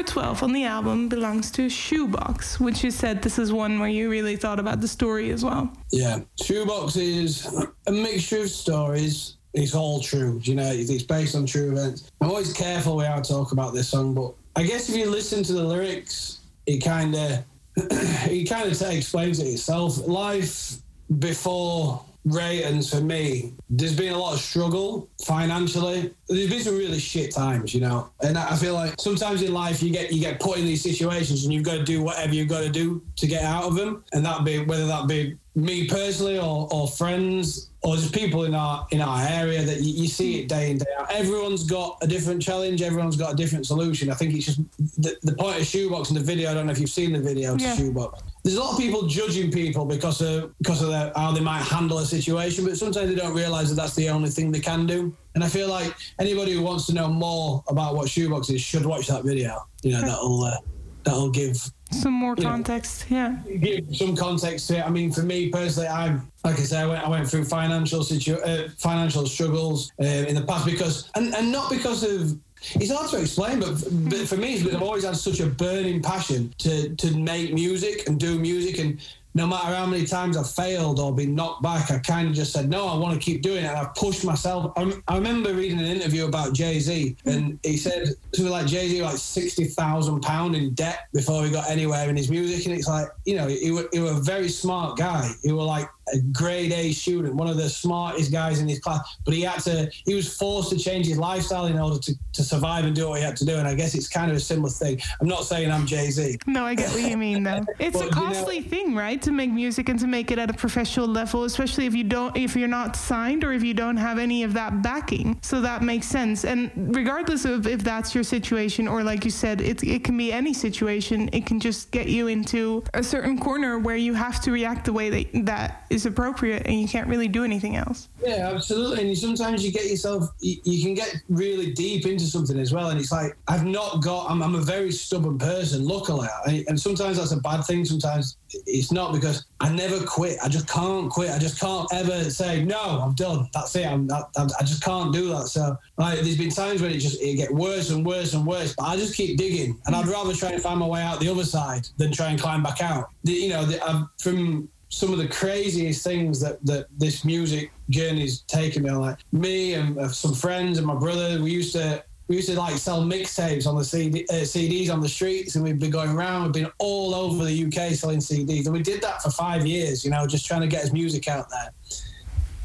Number 12 on the album belongs to Shoebox, which you said this is one where you really thought about the story as well. Yeah, Shoebox is a mixture of stories. It's all true, you know. It's based on true events. I'm always careful when I talk about this song, but I guess if you listen to the lyrics, it kind of it kind of explains it itself. Life before Reytons for me, there's been a lot of struggle financially. There's been some really shit times, you know. And I feel like sometimes in life you get you get put in these situations and you've got to do whatever you've got to do to get out of them. And that be whether that be me personally or, or friends or just people in our in our area that you, you, see it day in day out. Everyone's got a different challenge. Everyone's got a different solution. I think it's just the, the point of shoebox in the video. I don't know if you've seen the video yeah. to shoebox. There's a lot of people judging people because of because of their, how they might handle a situation, but sometimes they don't realise that that's the only thing they can do. And I feel like anybody who wants to know more about what shoebox is should watch that video. You know, that'll uh, that'll give some more context. Yeah, give some context to it. I mean, for me personally, I'm like I said, I went, I went through financial situ- uh, financial struggles uh, in the past because, and, and not because of it's hard to explain, but, but for me, I've always had such a burning passion to to make music and do music, and no matter how many times I've failed or been knocked back, I kind of just said, no, I want to keep doing it. And I've pushed myself. I, I remember reading an interview about Jay Z, and he said something like Jay Z, like £60,000 in debt before he got anywhere in his music. And it's like, you know, he, he was a very smart guy. He was like a grade A student, one of the smartest guys in his class. But he had to, he was forced to change his lifestyle in order to, to survive and do what he had to do. And I guess it's kind of a similar thing. I'm not saying I'm Jay Z. No, I get what you mean, though. It's but, a costly you know, thing, right? To make music and to make it at a professional level, especially if you don't, if you're not signed or if you don't have any of that backing. So that makes sense. And regardless of if that's your situation or, like you said, it, it can be any situation, it can just get you into a certain corner where you have to react the way that, that is is appropriate and you can't really do anything else. Yeah, absolutely. And sometimes you get yourself, you, you, can get really deep into something as well. And it's like, I've not got, I'm, I'm a very stubborn person, luckily. And sometimes that's a bad thing. Sometimes it's not because I never quit. I just can't quit. I just can't ever say, no, I'm done. That's it. I'm, I, I just can't do that. So, like, there's been times when it just, it get worse and worse and worse, but I just keep digging. And I'd rather try and find my way out the other side than try and climb back out. The, you know, the, from, some of the craziest things that, that this music journey's taken me on. Like me and uh, some friends and my brother, we used to we used to like sell mixtapes on the CD, uh, CDs on the streets, and we'd be going around. We've been all over the UK selling CDs, and we did that for five years. You know, just trying to get his music out there.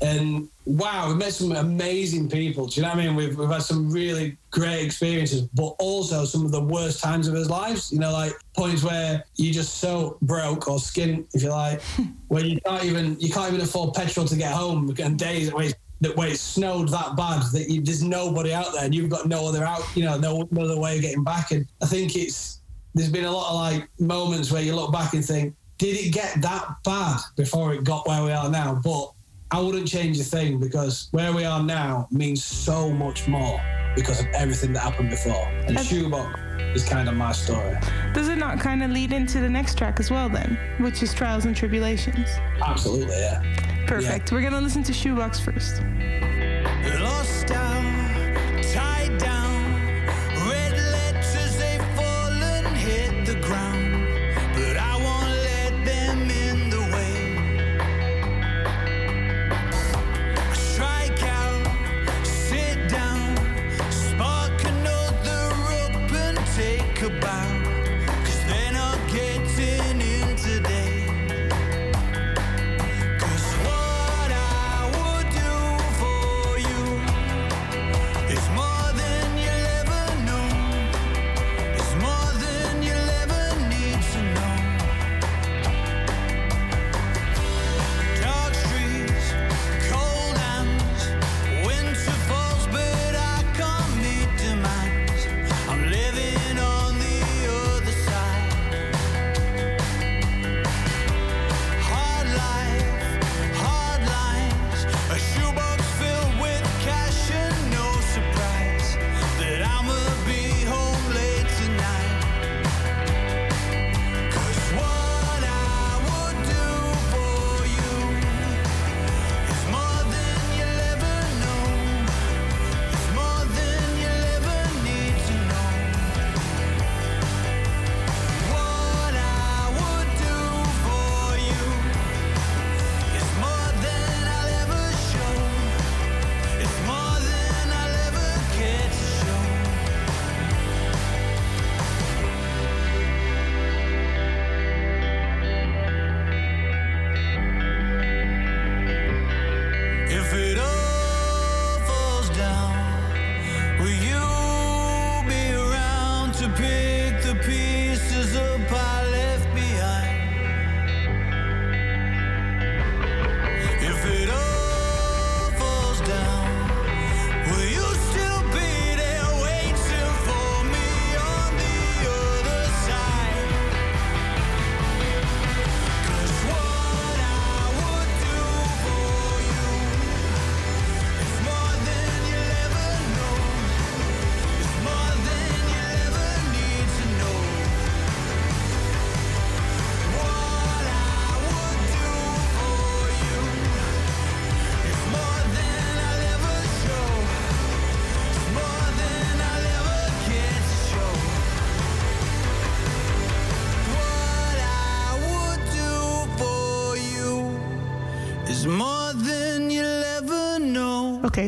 And wow, we've met some amazing people. Do you know what I mean? We've, we've had some really great experiences, but also some of the worst times of his lives. You know, like points where you're just so broke or skint, if you like, where you can't even you can't even afford petrol to get home, and days where it's, that where it snowed that bad that you, there's nobody out there, and you've got no other out, you know, no, no other way of getting back. And I think it's there's been a lot of like moments where you look back and think, did it get that bad before it got where we are now? But I wouldn't change a thing because where we are now means so much more because of everything that happened before. And Shoebox is kind of my story. Does it not kind of lead into the next track as well, then, which is Trials and Tribulations? Absolutely, yeah. Perfect. Yeah. We're going to listen to Shoebox first. Lost out,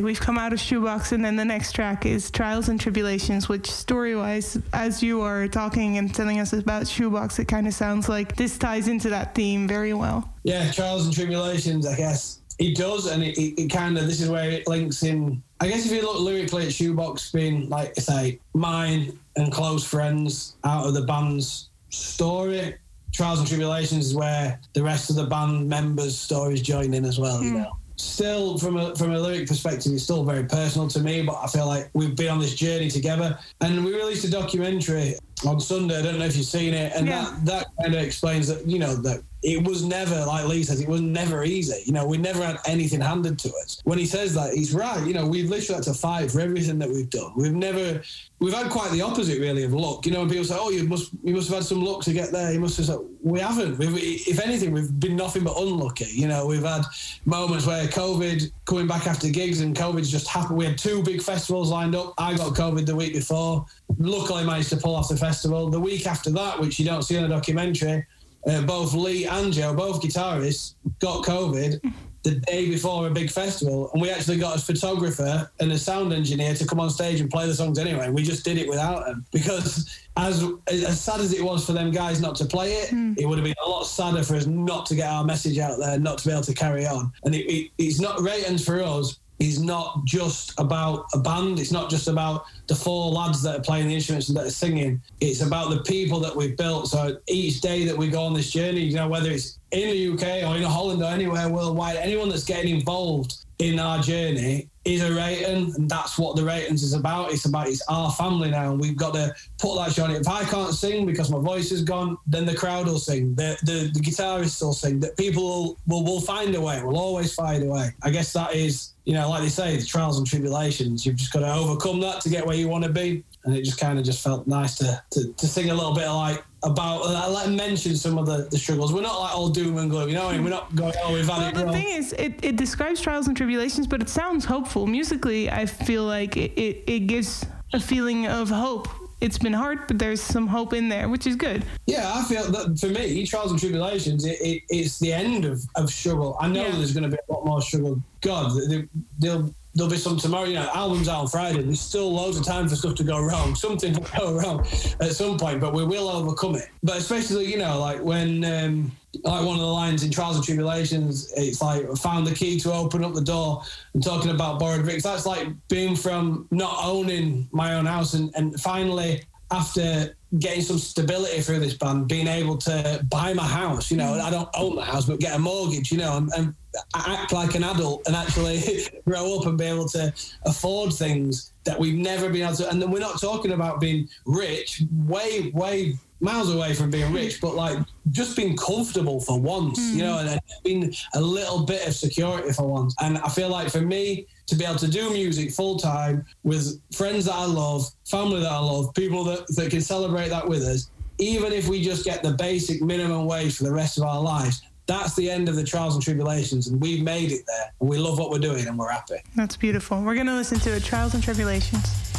we've come out of Shoebox, and then the next track is Trials and Tribulations, which story wise, as you are talking and telling us about Shoebox, it kind of sounds like this ties into that theme very well. Yeah, Trials and Tribulations, I guess. It does, and it, it, it kind of, this is where it links in. I guess if you look lyrically at Shoebox being, like I say, mine and close friends out of the band's story, Trials and Tribulations is where the rest of the band members' stories join in as well, you hmm. know still from a from a lyric perspective it's still very personal to me but i feel like we've been on this journey together. And we released a documentary on sunday. I don't know if you've seen it. And Yeah. that that kind of explains that you know that it was never like lee says it was never easy. You know we never had anything handed to us. When he says that he's right. You know we've literally had to fight for everything that we've done. We've never we've had quite the opposite really of luck. You know when people say oh you must you must have had some luck to get there. You must have said we haven't. We've, if anything we've been nothing but unlucky. You know we've had moments where covid coming back after gigs and covid's just happened. We had two big festivals lined up. I got covid the week before. Luckily managed to pull off the festival. The week after that which you don't see in the documentary uh, both lee and joe both guitarists got covid the day before a big festival, and we actually got a photographer and a sound engineer to come on stage and play the songs anyway. We just did it without them because, as as sad as it was for them guys not to play it, it would have been a lot sadder for us not to get our message out there, not to be able to carry on. And it, it, it's not Reytons for us. Is not just about a band. It's not just about the four lads that are playing the instruments and that are singing. It's about the people that we've built. So each day that we go on this journey, you know, whether it's in the UK or in Holland or anywhere worldwide, anyone that's getting involved in our journey is a Reyton, and that's what the Reytons is about. It's about it's our family now, and we've got to put that on it. If I can't sing because my voice is gone, then the crowd will sing, the the, the guitarists will sing, that people will, will will find a way, We'll always find a way. I guess that is, you know, like they say, the trials and tribulations. You've just got to overcome that to get where you want to be, and it just kind of just felt nice to, to to sing a little bit like about uh, like mention some of the, the struggles. We're not like all doom and gloom, you know. what I mean? We're not going, oh, we've had Well, it the wrong. thing is, it, it describes trials and tribulations, but it sounds hopeful. Musically, I feel like it, it, it gives a feeling of hope. It's been hard, but there's some hope in there, which is good. Yeah, I feel that for me, trials and tribulations, it, it, it's the end of, of struggle. I know Yeah. there's going to be a lot more struggle. God, there, there'll, there'll be some tomorrow. You know, albums out on Friday. There's still loads of time for stuff to go wrong. Something will go wrong at some point, but we will overcome it. But especially, you know, like when, um, like one of the lines in Trials and Tribulations, it's like found the key to open up the door and talking about borrowed bricks. That's like being from not owning my own house and, and finally after getting some stability through this band, being able to buy my house. You know, mm. I don't own the house, but get a mortgage. You know, and, and act like an adult and actually grow up and be able to afford things that we've never been able to. And then we're not talking about being rich, way, way miles away from being rich, mm. but like just being comfortable for once, you mm. know, and, and being a little bit of security for once. And I feel like for me to be able to do music full time with friends that I love, family that I love, people that, that can celebrate that with us, even if we just get the basic minimum wage for the rest of our lives, that's the end of the trials and tribulations. And we've made it there. We love what we're doing and we're happy. That's beautiful. We're going to listen to it Trials and Tribulations.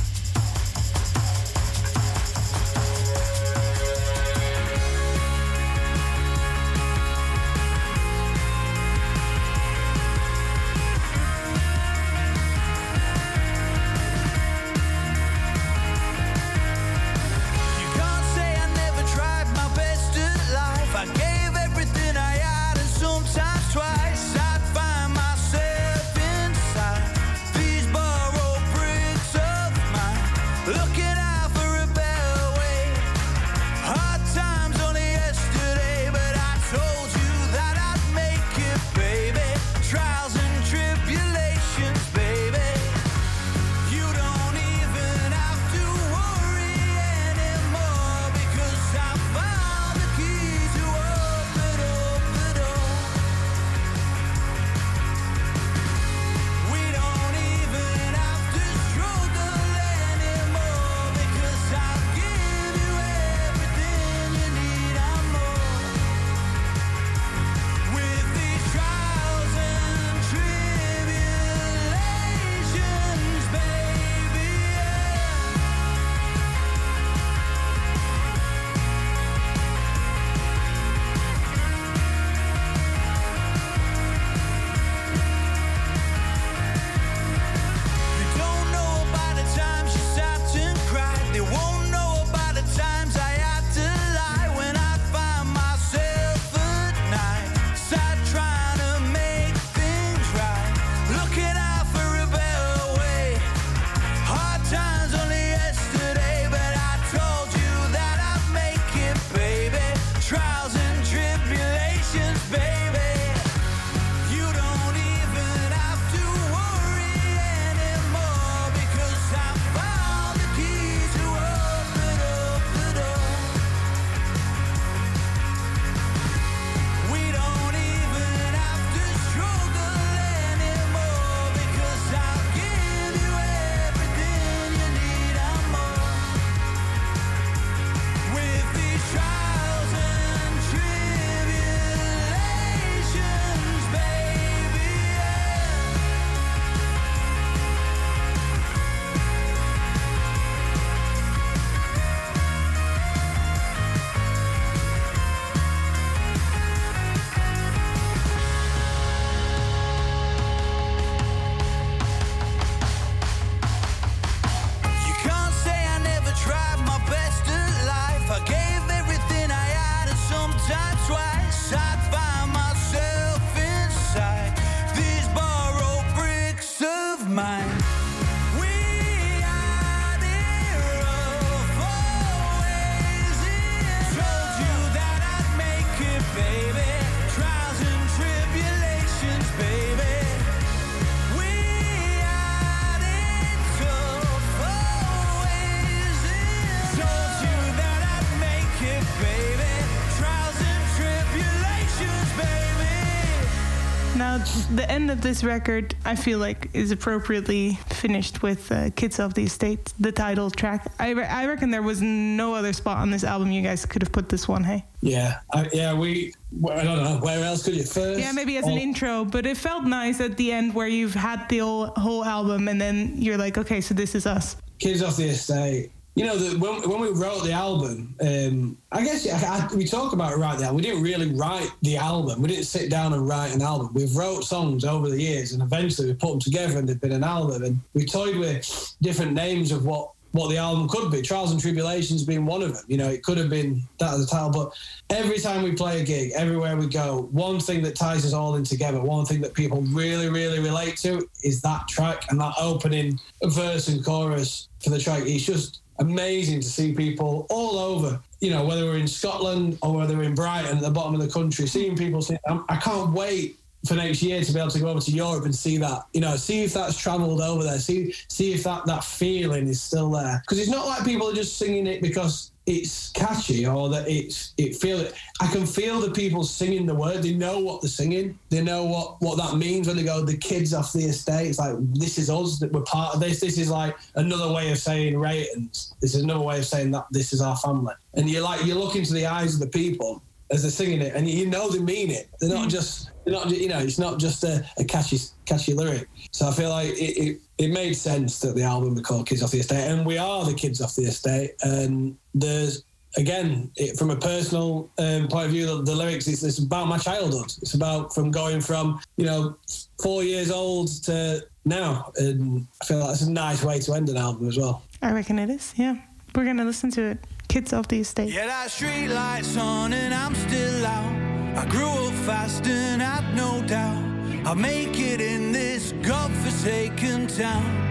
End of this record, I feel like, is appropriately finished with uh, "Kids of the Estate," the title track. I, re- I reckon there was no other spot on this album you guys could have put this one. Hey. Yeah, I, yeah. We, I don't know where else could you first. Yeah, maybe as an intro, but it felt nice at the end where you've had the whole, whole album and then you're like, okay, so this is us. Kids off the estate. You know, the, when, when we wrote the album, um, I guess I, I, we talk about it right album. We didn't really write the album. We didn't sit down and write an album. We've wrote songs over the years, and eventually we put them together, and they've been an album. And we toyed with different names of what what the album could be. Trials and Tribulations being one of them. You know, it could have been that as a title, but every time we play a gig, everywhere we go, one thing that ties us all in together, one thing that people really, really relate to is that track and that opening verse and chorus for the track. It's just amazing to see people all over. You know, whether we're in Scotland or whether we're in Brighton at the bottom of the country, seeing people "I'm- I can't wait for next year to be able to go over to Europe and see that. You know, see if that's travelled over there. See see if that that feeling is still there. Because it's not like people are just singing it because it's catchy or that it's it feel it. I can feel the people singing the word. They know what they're singing. They know what what that means when they go. The kids off the estate. It's like this is us. That we're part of this. This is like another way of saying Reytons. This is another way of saying that this is our family. And you're like you look into the eyes of the people as they're singing it, and you know they mean it. They're not hmm. just, they're not, you know, it's not just a, a catchy, catchy lyric. So I feel like it, it, it made sense that the album be called Kids Off the Estate, and we are the kids off the estate. And there's again, it, from a personal um, point of view, the, the lyrics it's, it's about my childhood. It's about from going from you know four years old to now, and I feel like it's a nice way to end an album as well. I reckon it is, yeah. We're going to listen to it. Kids off the Estate. Yeah, that street lights on and I'm still out. I grew up fast and I've no doubt I'll make it in this godforsaken town.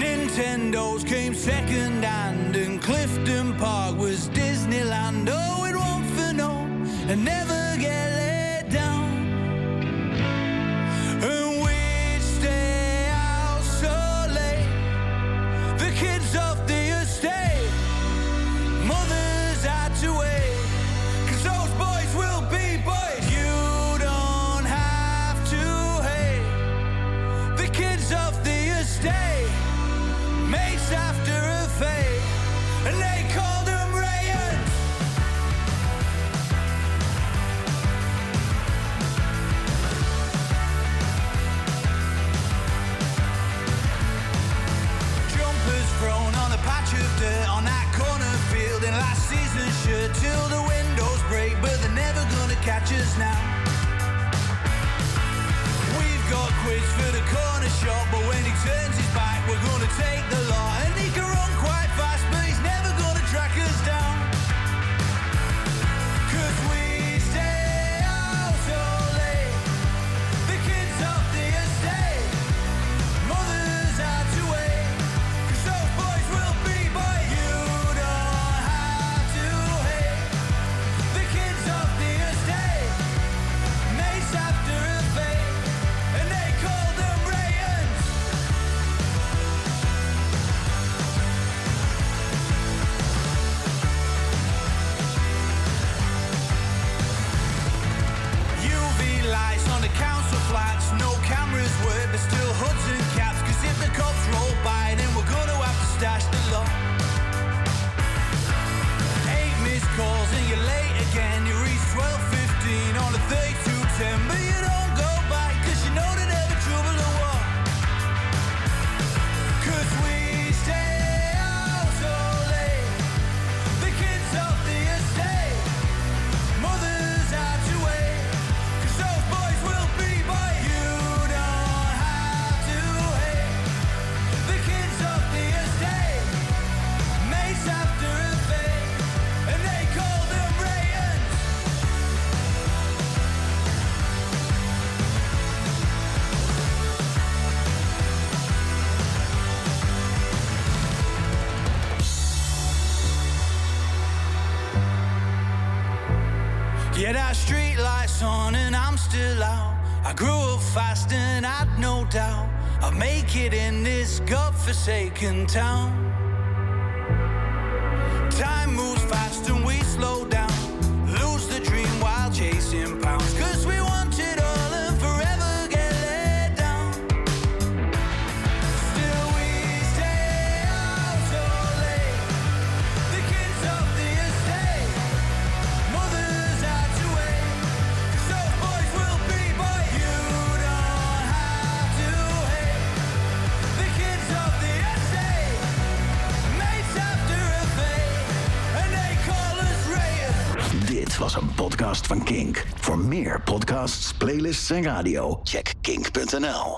Nintendos came second hand and Clifton Park was Disneyland. Oh, it won't for no and never get doubt I'll make it in this godforsaken town. En radio, check kink.nl.